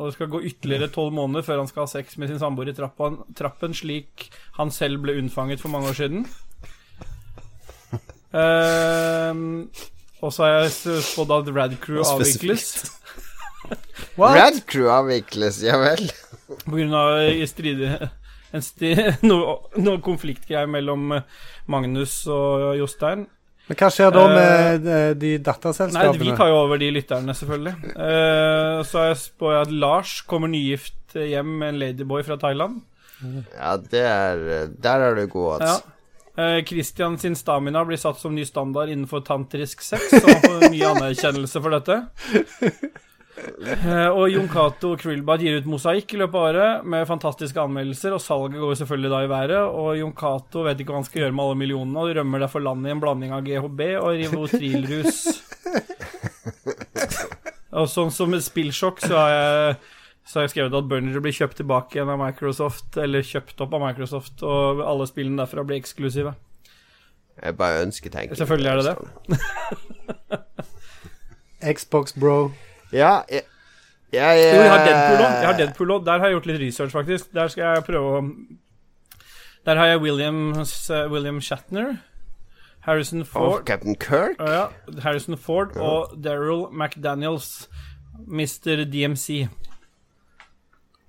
Og det skal gå ytterligere tolv måneder før han skal ha sex med sin samboer i trappen, trappen, slik han selv ble unnfanget for mange år siden. Uh, og så har jeg spådd at Rad Crew avvikles. Rad Crew avvikles, ja vel. På grunn av stridig en sti, noe, noe konfliktgreier mellom eh, Magnus og Jostein. Men hva skjer da med uh, de Nei, vi tar jo over de lytterne, selvfølgelig. Uh, så jeg spår at Lars kommer nygift hjem med en ladyboy fra Thailand. Ja, det er Der er du god, altså. Ja. Christian sin stamina blir satt som ny standard innenfor tantrisk sex, så han får mye anerkjennelse for dette. Eh, og Jon Cato Krillbad gir ut mosaikk i løpet av året med fantastiske anmeldelser, og salget går selvfølgelig da i været. Og Jon Cato vet ikke hva han skal gjøre med alle millionene, og rømmer derfor landet i en blanding av GHB og Rivotrilrus. og sånn som et spillsjokk, så har jeg så har jeg skrevet at Burner blir kjøpt tilbake igjen av Microsoft, eller kjøpt opp av Microsoft, og alle spillene derfra blir eksklusive. Jeg bare ønsker ønsketenker. Selvfølgelig er det det. Xbox Bro. Ja, jeg, jeg, Jo, jeg har Deadpool òg. Jeg har Deadpool også. Der har jeg gjort litt research, faktisk. Der skal jeg prøve å Der har jeg Williams, eh, William Shatner, Harrison Ford. Og Captain Kirk? Å ja, Harrison Ford og Daryl McDaniels, Mr. DMC.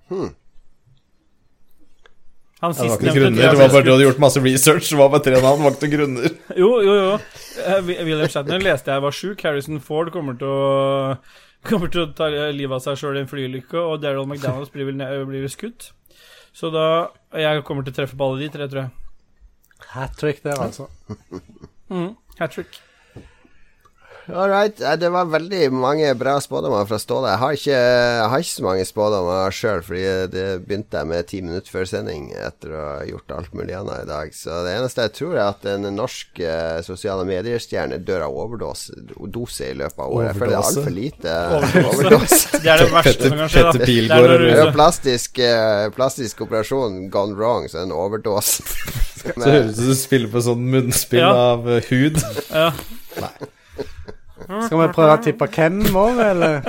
Hmm. Han Det var ikke grunner, det var bare du hadde gjort masse research, det var bare tre navn, var ikke noen grunner. Jo, jo, jo. Eh, William Shatner leste jeg var sjuk. Harrison Ford kommer til å Kommer til å ta livet av seg sjøl i en flyulykke, og Daryl McDonald's blir vel, blir skutt. Så da Jeg kommer til å treffe på alle de tre, tror jeg. Hat trick der, altså. Mm, Hat trick. All right. Det var veldig mange bra spådommer fra Ståle. Jeg har ikke, jeg har ikke så mange spådommer sjøl, fordi det begynte jeg med ti minutter før sending etter å ha gjort alt mulig annet i dag. Så det eneste jeg tror, er at en norsk eh, sosiale medier-stjerne dør av overdose dose i løpet av året. Jeg føler det er altfor lite Overdose. Det er det verste som kan skje. da. Petter Det er jo plastisk, eh, plastisk operasjon gone wrong, så en overdose. Så høres det ut som du spiller på sånn munnspill Ja. av eh, hud. Ja. Skal vi prøve å tippe hvem òg, eller?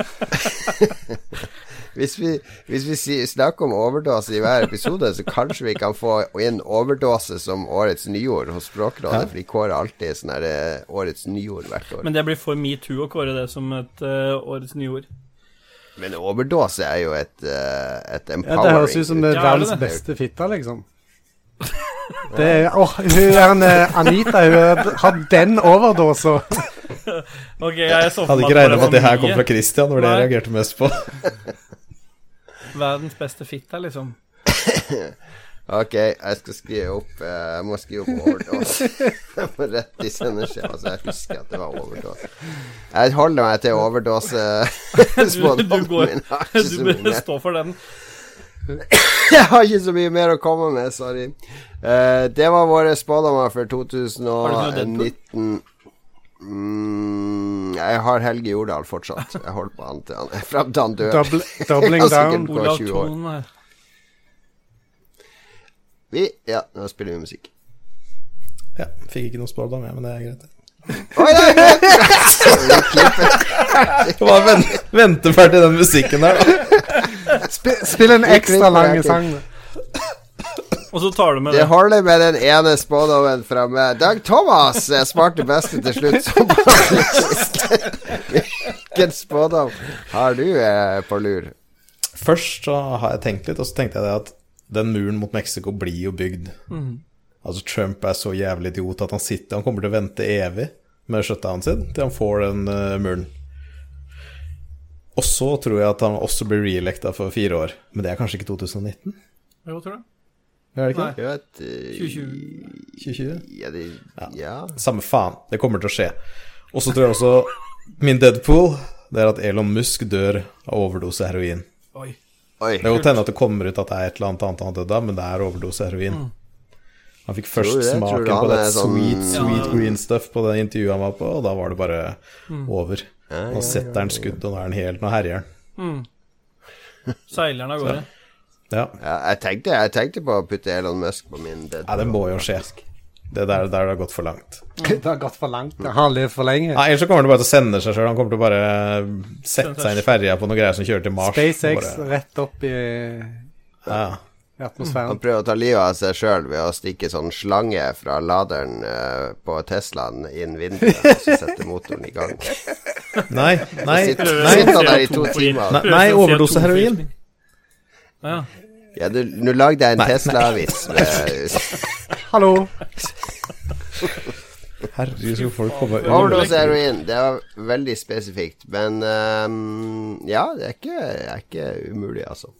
Hvis vi, hvis vi snakker om overdose i hver episode, så kanskje vi kan få inn overdose som årets nyord hos Språkrådet, for de kårer alltid sånn her eh, årets nyord hvert år. Men, Men det blir for metoo å kåre det som et uh, årets nyord. overdose er jo et, uh, et Ja, det høres ut som det er Ja, er verdens beste fitte, liksom. Det er Åh, hun er en Anita, hun har den overdosa. Ok, jeg så Hadde ikke regna med at det her kom fra Christian, det var det jeg reagerte mest på. Verdens beste fitte, liksom. Ok, jeg skal skrive opp eh, Jeg må skrive opp overdose. Jeg må rett i sendeskjema, så jeg husker at det var overdose. Jeg holder meg til overdose. Du går- min. Du bør stå for den. Jeg har ikke så mye mer å komme med, sorry. Eh, det var våre spådommer for 2019. Mm, jeg har Helge Jordal fortsatt. Jeg holder på han til han fram til han dør. Double, doubling down. Olav 20 år. Eh, Vi, ja, nå spiller vi musikk. Ja, fikk ikke noe spådom, jeg, men det er greit. Oi, nei, nei. Klippet. Det var ven venteferdig den musikken der, da. Spill en ekstra lang sang. Og så tar du med Det det. holder med den ene spådommen fra meg. Dag Thomas svarte beste til slutt. Hvilken spådom har du eh, på lur? Først så har jeg tenkt litt, og så tenkte jeg det at den muren mot Mexico blir jo bygd. Altså Trump er så jævlig idiot at han sitter Han kommer til å vente evig med shutdownen sin til han får den uh, muren. Og så tror jeg at han også blir reelecta for fire år. Men det er kanskje ikke 2019? Jo, tror du? Er det ikke det? Vet, eh, 2020. 2020? Ja, det, ja. Samme faen, det kommer til å skje. Og så tror jeg også min Deadpool Det er at Elon Musk dør av overdose heroin. Oi. Oi. Det kan godt hende at det kommer ut at det er et eller annet annet han har dødd av, men det er overdose heroin. Han fikk først det? Smaken på det er sånn- sweet, sweet green stuff på det intervjuet han var på, og da var det bare Mm. over. Nå setter han skudd, og nå er han helt Nå herjer han. Seileren av gårde. Ja. Ja, jeg, tenkte, jeg tenkte på å putte Elon Musk på min ja, det må jo skje. Det der, der har gått for langt. Det har gått for langt. Det har levd for lenge. Ja, ellers så kommer han bare til å sende seg sjøl. Han kommer til å bare sette seg inn i ferja på noen greier som kjører til Mars. SpaceX Bare, rett opp i, ja. i atmosfæren. Han prøver å ta livet av seg sjøl ved å stikke sånn slange fra laderen eh, på Teslaen inn vinduet, og så sette motoren i gang. Nei, nei, Sitter, nei, sitter han der i to timer. Nei, nei, overdose heroin. Ja. Ja, du, nå lagde jeg en. Tesla-vits. med- Hallo! Herregud, skal folk komme Overdose heroin. Det var veldig spesifikt. Men um, ja, det er ikke, er ikke umulig, altså.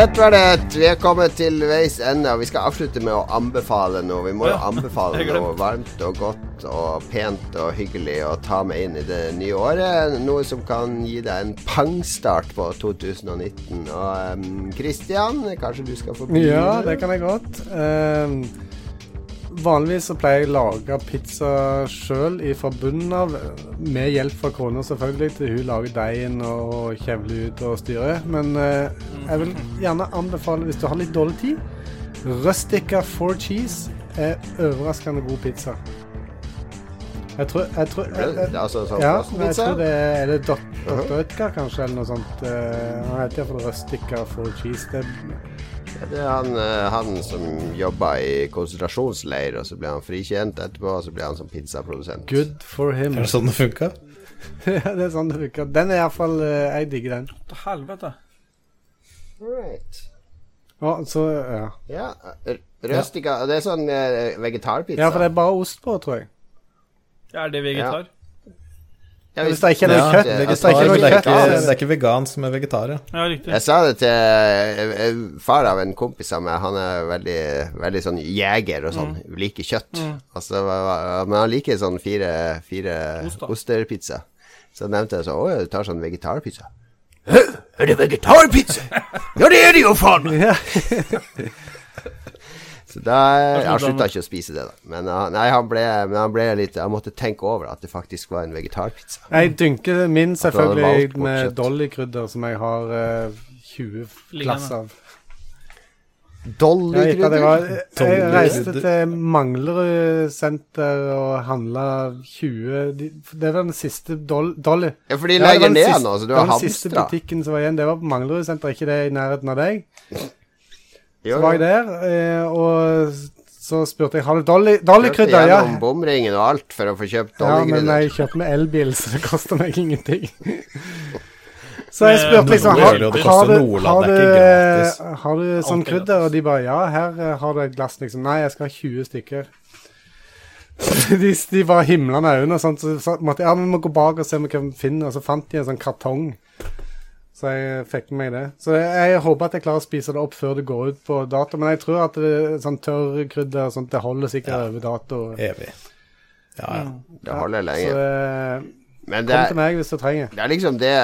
Det var det. Vi er kommet til veis ende. og Vi skal avslutte med å anbefale noe. Vi må jo anbefale noe varmt og godt og pent og hyggelig å ta med inn i det nye året. Noe som kan gi deg en pangstart på 2019. Og um, Christian, kanskje du skal få begynne? Ja, det kan jeg godt. Ehm, vanligvis så pleier jeg å lage pizza sjøl fra bunnen av, med hjelp fra kona selvfølgelig, til hun lager deigen og kjevler ut og styrer. Men eh, jeg vil gjerne anbefale, hvis du har litt dårlig tid, Rustica four cheese er overraskende god pizza. Jeg tror, jeg tror jeg, jeg, Altså sånn ja, jeg tror det er, er det Dot-. Edgar kanskje, eller noe sånt. Eh, han heter iallfall Rustica four cheese. Det Det er han, eh, han som jobba i konsentrasjonsleir, og så ble han frikjent etterpå, og så ble han som pizzaprodusent. Good for him. Er det sånn det funka? ja, det er sånn det funker. Den er iallfall uh, Jeg digger den. Til helvete. Right. Å, så ja. Ja, Røstika Det er sånn eh, vegetarpizza. ja, for det er bare ost på, tror jeg. Ja, er det vegetar? Ja, Hvis det ikke er noe Ja, kjøtt det- Hvis det er ikke noe kjøtt. det er ikke, så det er vegansk vegetar, ja. Ja, riktig. Jeg sa det til eh, eh, far av en kompis av meg. Han er veldig, veldig sånn jeger og sånn. Liker kjøtt. Altså, hva- hva- men han liker sånn fire, fire osterpizza. Så nevnte jeg så Å, du tar sånn vegetarpizza. Hæ? Er det vegetarpizza? ja, det er det jo, faen! Så da Jeg slutta ikke å spise det, da. Men han, nei, han ble, men han ble litt Jeg måtte tenke over at det faktisk var en vegetarpizza. Jeg dynker min selvfølgelig med. Dolly-krydder, som jeg har uh, 20 glass av. Gikk jeg, Dollykrydder? jeg reiste til Manglerud senter og handla 20 de, Det var den siste Doll, Dolly. Ja, for de legger ned nå, så du det har var den siste butikken som var igjen. Det var på Manglerud senter, ikke det i nærheten av deg? Jo, Så var jeg der, eh, og så spurte jeg har du Dolly, Dolly-krydder. Kjørte Ja. gjennom bomringen og alt for å få kjøpt ja, men jeg kjøpte med elbil, så det koster meg ingenting. Så jeg spurte liksom har, har, du, har, du, har du sånn er krydder? Og de bare ja, her eh, har du et glass, liksom. Nei, jeg skal ha 20 stykker. de, de var med øynene, og sånt, så, så måtte jeg ja, vi må gå bak og se om vi kan finne, og så fant de en sånn kartong. Så jeg fikk med meg det. Så jeg, jeg håper at jeg klarer å spise det opp før det går ut på dato. Men jeg tror at det, sånn tørrkrydder og sånt, det holder sikkert over dato. Evig. Ja, ja. Det holder Så lenge. eh, Men det kom til meg hvis du trenger. det er liksom det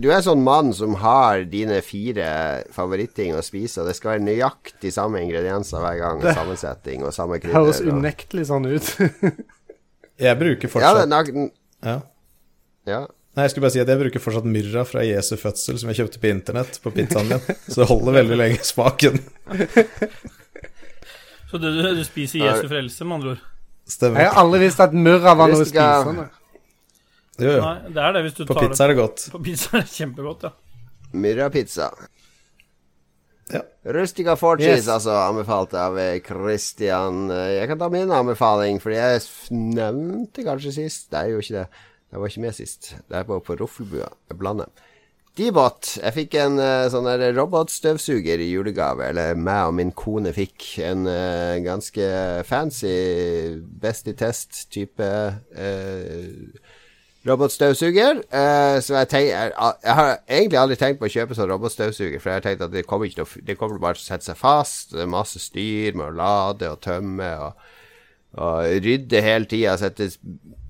Du er sånn mann som har dine fire favoritting å spise, og det skal være nøyaktig samme ingredienser hver gang. og Sammensetning og samme Det høres unektelig sånn ut. Jeg bruker fortsatt Ja, det nak- ja. ja. Nei, jeg skulle bare si at jeg bruker fortsatt myrra fra Jesu fødsel, som jeg kjøpte på internett, på pizzaen min. Så det holder veldig lenge smaken. Så du, du, spiser Jesu frelse, med andre ord? Jeg har aldri visst at myrra var noe spisende. Jo, jo. Nei, det er det hvis du På tar pizza er det godt. På pizza er det kjempegodt, ja. Myrrapizza. Ja. Rustica Forges, Yes. altså, anbefalt av eh, Christian. Eh, Jeg kan ta min anbefaling, fordi jeg nevnte kanskje sist Det er jo ikke det. Jeg var ikke med sist. Det er bare på Roffelbua. Jeg blander. Dibot. Jeg fikk en uh, sånn robotstøvsuger i julegave. Eller meg og min kone fikk en uh, ganske fancy Best i test-type uh, robotstøvsuger. eh, så jeg, jeg, jeg har egentlig aldri tenkt på å kjøpe sånn robotstøvsuger, for jeg har tenkt at det kommer ikke til det kommer bare til å sette seg fast. Det er masse styr med å lade og tømme og, og rydde hele tida. Sette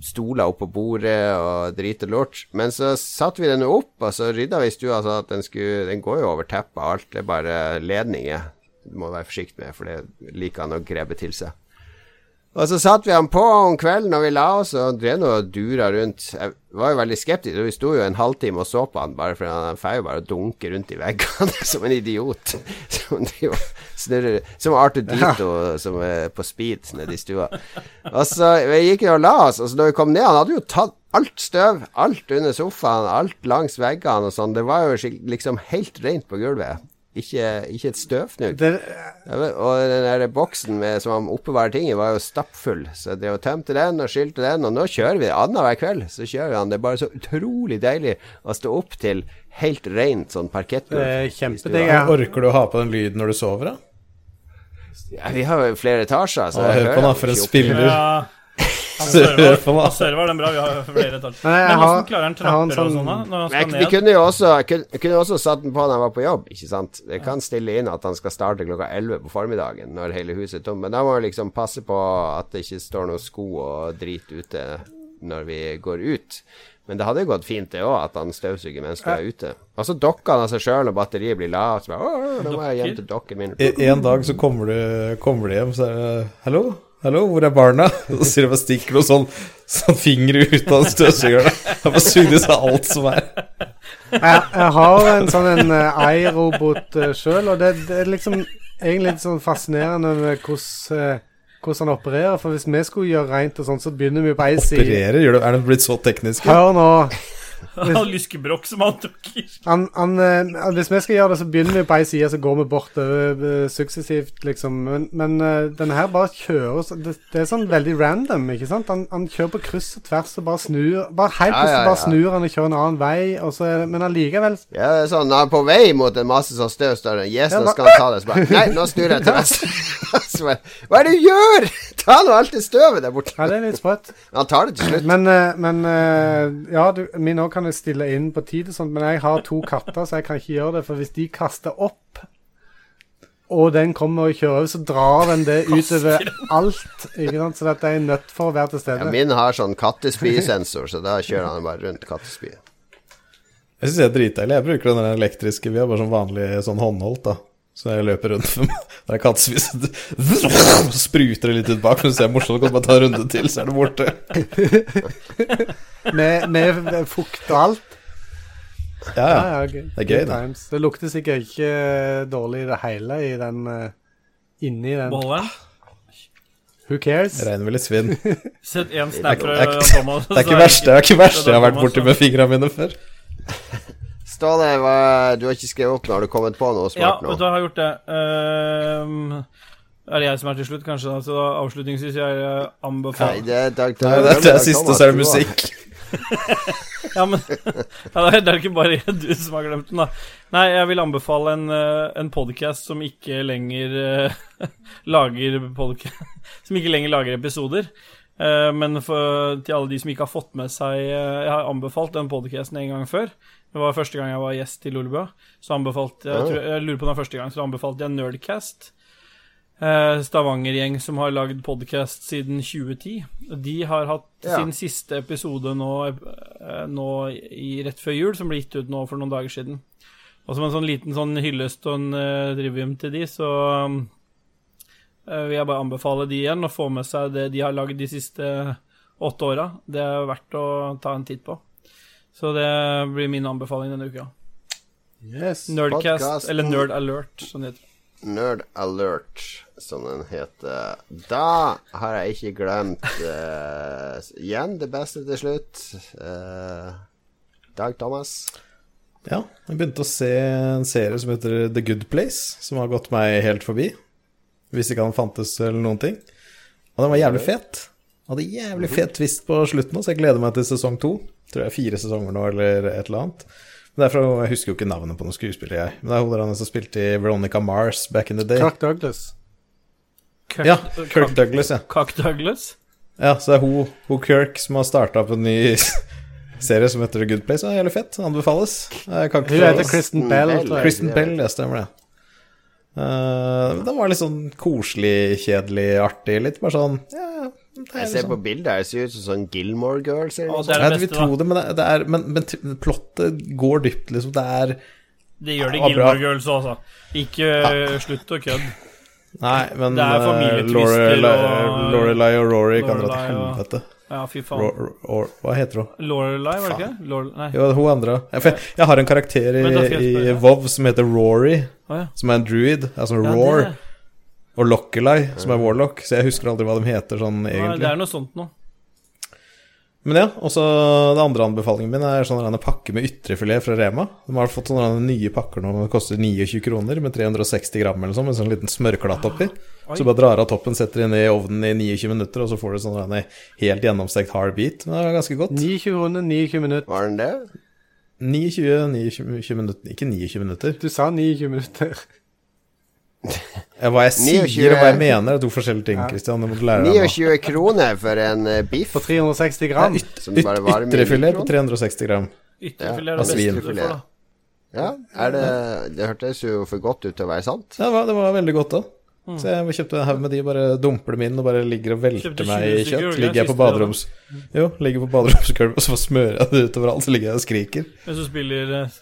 stoler opp på bordet og drite lort. Men så satte vi den opp, og så rydda vi stua sånn at den skulle Den går jo over teppet og alt. Det er bare ledninger. Du må være forsiktig med, for det liker han å grebe til seg. Og så satte vi han på om kvelden når vi la oss, og drev nå og dura rundt. Jeg var jo veldig skeptisk, og vi sto jo en halvtime og så på han, bare fordi han jo bare å dunke rundt i veggene som en idiot. Som og snurrer Som Arthur Dito som er på speed nede i stua. Og så vi gikk vi og la oss, og så da vi kom ned, han hadde jo tatt alt støv, alt under sofaen, alt langs veggene og sånn. Det var jo liksom helt rent på gulvet. Ikke, ikke et støvfnugg. Det, og den der boksen med, som han oppbevarer ting i, var jo stappfull. Så jeg drev og tømte den og skylte den, og nå kjører vi annenhver kveld. Så kjører vi den. Det er bare så utrolig deilig å stå opp til helt rent sånn parkettgulv. kjempedigg. Ja. Orker du å ha på den lyden når du sover, da? Ja, vi har jo flere etasjer, så jeg hør på den for en spiller. Ja. Han server den bra. Vi har flere etasjer. Men jeg Men hvordan klarer han trapper trapper og sånn- sånn, da? Når han skal vi ned? kunne jo også, kunne, kunne også satt den på når han var på jobb, ikke sant. Det kan stille inn at han skal starte klokka 11 på formiddagen når hele huset er tomt. Men da må vi liksom passe på at det ikke står noen sko og drit ute når vi går ut. Men det hadde jo gått fint, det òg, at han støvsuger mens du er ute. Og så dokker han av seg sjøl, og batteriet blir lavt. Så bare, nå må jeg hjem til dokken min. En dag så kommer du, kommer du hjem, så er det Hallo? Hallo, hvor er barna? Og så sier de bare stikker noe sånn, sånn finger ut av støvsugeren. Jeg får sugd i seg alt som er. Jeg, jeg har en sånn en uh, iRobot uh, sjøl, og det, det er liksom egentlig litt sånn fascinerende med hvordan, eh, hvordan han opererer. For hvis vi skulle gjøre rent og sånn, så begynner vi på ei side. Opererer? Gjør det, er det blitt så teknisk? Hør nå. Lyskebrokk som han tok i. Han, han, eh, hvis vi skal gjøre det, så begynner vi på ei side, så går vi bortover eh, suksessivt, liksom. Men, men eh, denne her bare kjører så- det, det er sånn veldig random, ikke sant? Han, han kjører på kryss og tvers og bare snur. Bare helt Ja, ja, ja, bare snur han og kjører en annen vei, og så er det, men allikevel Ja, det er sånn, Når han er på vei mot en masse sånn støv, står det Yes, nå skal han ta det. Så bare Nei, nå snur jeg til venstre. Hva er det du gjør?! Ta nå alt det støvet der borte. Ja, det er litt sprøtt. Han tar det til slutt. Men, men Ja, du, min òg kan jeg stille inn på tid og sånt, men jeg har to katter, så jeg kan ikke gjøre det. For hvis de kaster opp, og den kommer og kjører over, så drar den det utover alt. Ikke sant? Så dette er jeg nødt for å være til stede. Ja, min har sånn kattespysensor, så da kjører han bare rundt kattespyet. Jeg syns det er dritdeilig. Jeg bruker den elektriske. Vi har bare sånn vanlig sånn håndholdt, da. Så jeg løper rundt med meg. Det er kattespis. Spruter det litt ut bak, men så er det morsomt. Kan bare ta en runde til, så er det borte. Med, med fukt og alt. Ja, ja. ja, okay. Det er gøy, det. Det lukter sikkert ikke dårlig i det hele i den eh, inni den. Beholderen. Who cares? Regner vel litt svinn. Sett én snap fra Thomas. det er ikke verste jeg har vært borti med fingrene mine før. Ståle, hva, du har ikke skrevet opp nå. Har du kommet på noe Ja, smart vet du hva, jeg har gjort det. Ehm, er det jeg som er til slutt, kanskje? Så da avslutningsvis, jeg anbefaler Nei, det er Dag Nei, det, det er siste, så er det musikk. Ja, men ja, det er- ikke bare du som har glemt den, da. Nei, jeg vil anbefale en, eh, en podcast som ikke lenger uh, lager podcast Som ikke lenger lager episoder. Uh, men for, til alle de som ikke har fått med seg Jeg har anbefalt den podcasten en gang før. Det var første gang jeg var gjest i Lulebø. Så anbefalte jeg, tror, jeg lurer på den første gang, så anbefalte jeg Nerdcast. Eh, Stavanger-gjeng som har lagd podkast siden 2010. De har hatt Ja. sin siste episode nå, eh, nå i, rett før jul, som ble gitt ut nå for noen dager siden. Og som en sånn liten sånn hyllest og en uh, trivium til de, så um, vil jeg bare anbefale de igjen å få med seg det de har lagd de siste åtte åra. Det er verdt å ta en titt på. Så det blir min anbefaling denne uka. Yes. Nerdcast, Podcasten. eller Nerd Alert, som det heter. Nerd Alert, som den heter. Da har jeg ikke glemt uh, igjen det beste til slutt. Uh, Dag Thomas. Ja, jeg begynte å se en serie som heter The Good Place, som har gått meg helt forbi. Hvis ikke han fantes eller noen ting. Og den var jævlig fet. Hadde jævlig fet twist på slutten, så jeg gleder meg til sesong to. Tror jeg er fire sesonger nå, eller et eller annet. Men derfor, Jeg husker jo ikke navnet på noen skuespiller, jeg. Men det er hun som spilte i Veronica Mars back in the day. Kirk Douglas. Kirk, Ja, Kirk Douglas, ja. Kirk Douglas. Ja, så det er hun, hun Kirk som har starta opp en ny serie som heter The Good Place. Er jævlig fett. Anbefales. Jeg kan ikke Hun heter Kristen Bell. Kristen Bell, ja, stemmer det. Uh, den var litt sånn koselig, kjedelig, artig. Litt bare sånn ja, Jeg ser på sånn. bildet, det ser ut som sånn Gilmore Girls eller noe det sånt. Jeg vil tro det, men, det, er, men, men plottet går dypt, liksom. Det er Det gjør det Ja, bra. Gilmore Girls også. Ikke ja. slutt å kødde. Nei, men Det er familietvister familietwister og- Rory kan dra til helvete. Ja, fy faen. Ro- Ro- Or- Hva heter hun? Lorelei, var det ikke? Lore, nei. Jo, hun andre. Jeg, jeg har en karakter i, jeg i. Vov som heter Rory, oh, ja. som er en druid. Altså Ja, Roar. det- Og Lockelei, som er Warlock. Så jeg husker aldri hva de heter sånn Nei, egentlig. det er noe sånt noe. Men ja, og så det andre anbefalingen min er sånn pakke med ytrefilet fra Rema. De har fått sånne nye pakker nå, det koster 29 kroner med 360 gram eller sånn, med sånn liten smørklatt oppi. Oi. Så bare drar av toppen, setter inn i ovnen i 29 minutter, og så får du sånn helt gjennomstekt hard beat. Men det er ganske godt. 29 kroner, 29 minutter. Var den det? 29, 29 minutter Ikke 29 minutter. Du sa 29 minutter. Hva jeg sier 29 og hva jeg mener, er to forskjellige ting, Kristian, du lære deg 29 kroner for en eh, biff På 360 gram. Yt, yt, Ytrefilet på 360 gram. Ytterfilet er av det beste svin. du får, da. Ja, er det Det hørtes jo for godt ut til å være sant. Ja, det var, det var veldig godt, da. Så jeg kjøpte en haug med de, bare dumper dem inn og bare ligger og velter meg i kjøtt. Ligger jeg på baderoms... Jo, ligger på baderomsgulvet, og så smører jeg det utover alt, så ligger jeg og skriker. Hvis du spiller eh,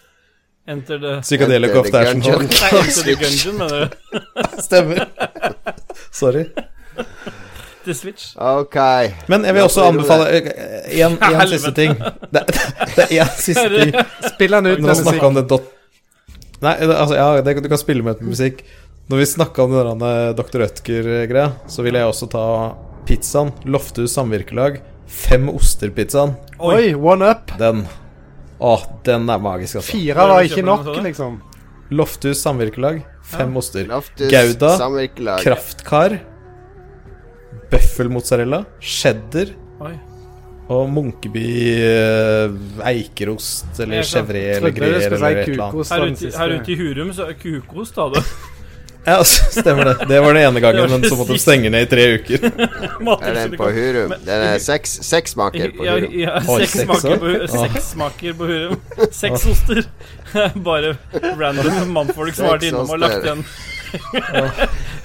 Enter the Psychedelic of Gungeon. Hawk. Enter the Gungeon, mener du? Stemmer. Sorry. The Switch. Ok. Men jeg vil også anbefale én siste ting. Det, det er én siste ting. Spill den ut med snakka musikk. om det dot... Nei, altså, ja, det, du kan spille med musikk. Når vi snakka om den Dr. Rødtger-greia, så vil jeg også ta pizzaen. Lofthus Samvirkelag. Fem oster-pizzaen. Oi, one up. Den. Å, den er magisk, altså. Fire var ikke nok, liksom. Lofthus Samvirkelag. Fem oster. Loftus Gouda, samvirkelag. Kraftkar. Bøffelmozzarella. Cheddar. Oi. Og Munkeby eh, eikerost eller chèvre eller greier eller et eller annet. Her ute, her ute i Hurum så er kukost, da. Ja, stemmer det. Det var den ene gangen, men så måtte de stenge ned i tre uker. Er den på Hurum? Den er seks, seks smaker på Hurum. ja, ja seks seks smaker på, hu- seks smaker på Hurum. Seks oster. Bare random mannfolk som har vært innom og lagt igjen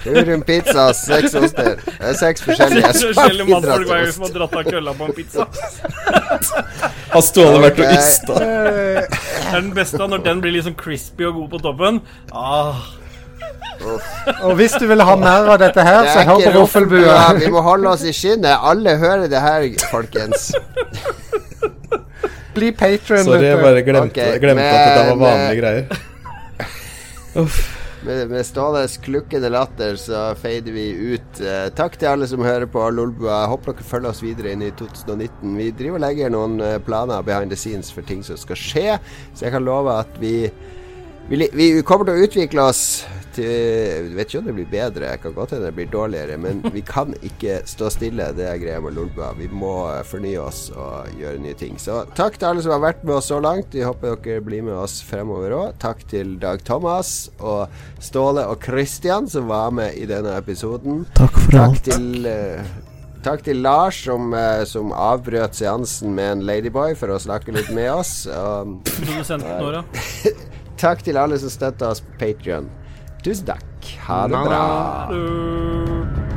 Hurum pizza, seks oster. Det er seks forskjellige forskjellige mannfolk hver gang som har dratt av kølla på en pizza. Har Ståle vært og? Eh, Det er den beste når den blir sånn crispy og god på toppen. Ah, Og hvis du vil ha mer av dette her, Det så hør på roffelbua. Vi må holde oss i skinnet. Alle hører det her, folkens. Bli patron. Sorry, jeg bare glemte, okay, glemte men, at dette var vanlige greier. Med, med Ståles klukkende latter så fader vi ut. Eh, takk til alle som hører på Lolbua. Håper dere følger oss videre inn i 2019. Vi driver og legger noen eh, planer behind the scenes for ting som skal skje, så jeg kan love at vi vi, vi kommer til å utvikle oss til Jeg vet ikke om det blir bedre, jeg kan godt hende det blir dårligere, men vi kan ikke stå stille. Det er greia med Lolbua. Vi må eh, fornye oss og gjøre nye ting. Så takk til alle som har vært med oss så langt. Vi håper dere blir med oss fremover òg. Takk til Dag Thomas og Ståle og Christian som var med i denne episoden. Takk for Takk til uh, Takk til Lars som, eh, som avbrøt seansen med en ladyboy for å snakke litt med oss. Og takk til alle som støtter oss på Patrion. Tusen takk. Ha det bra.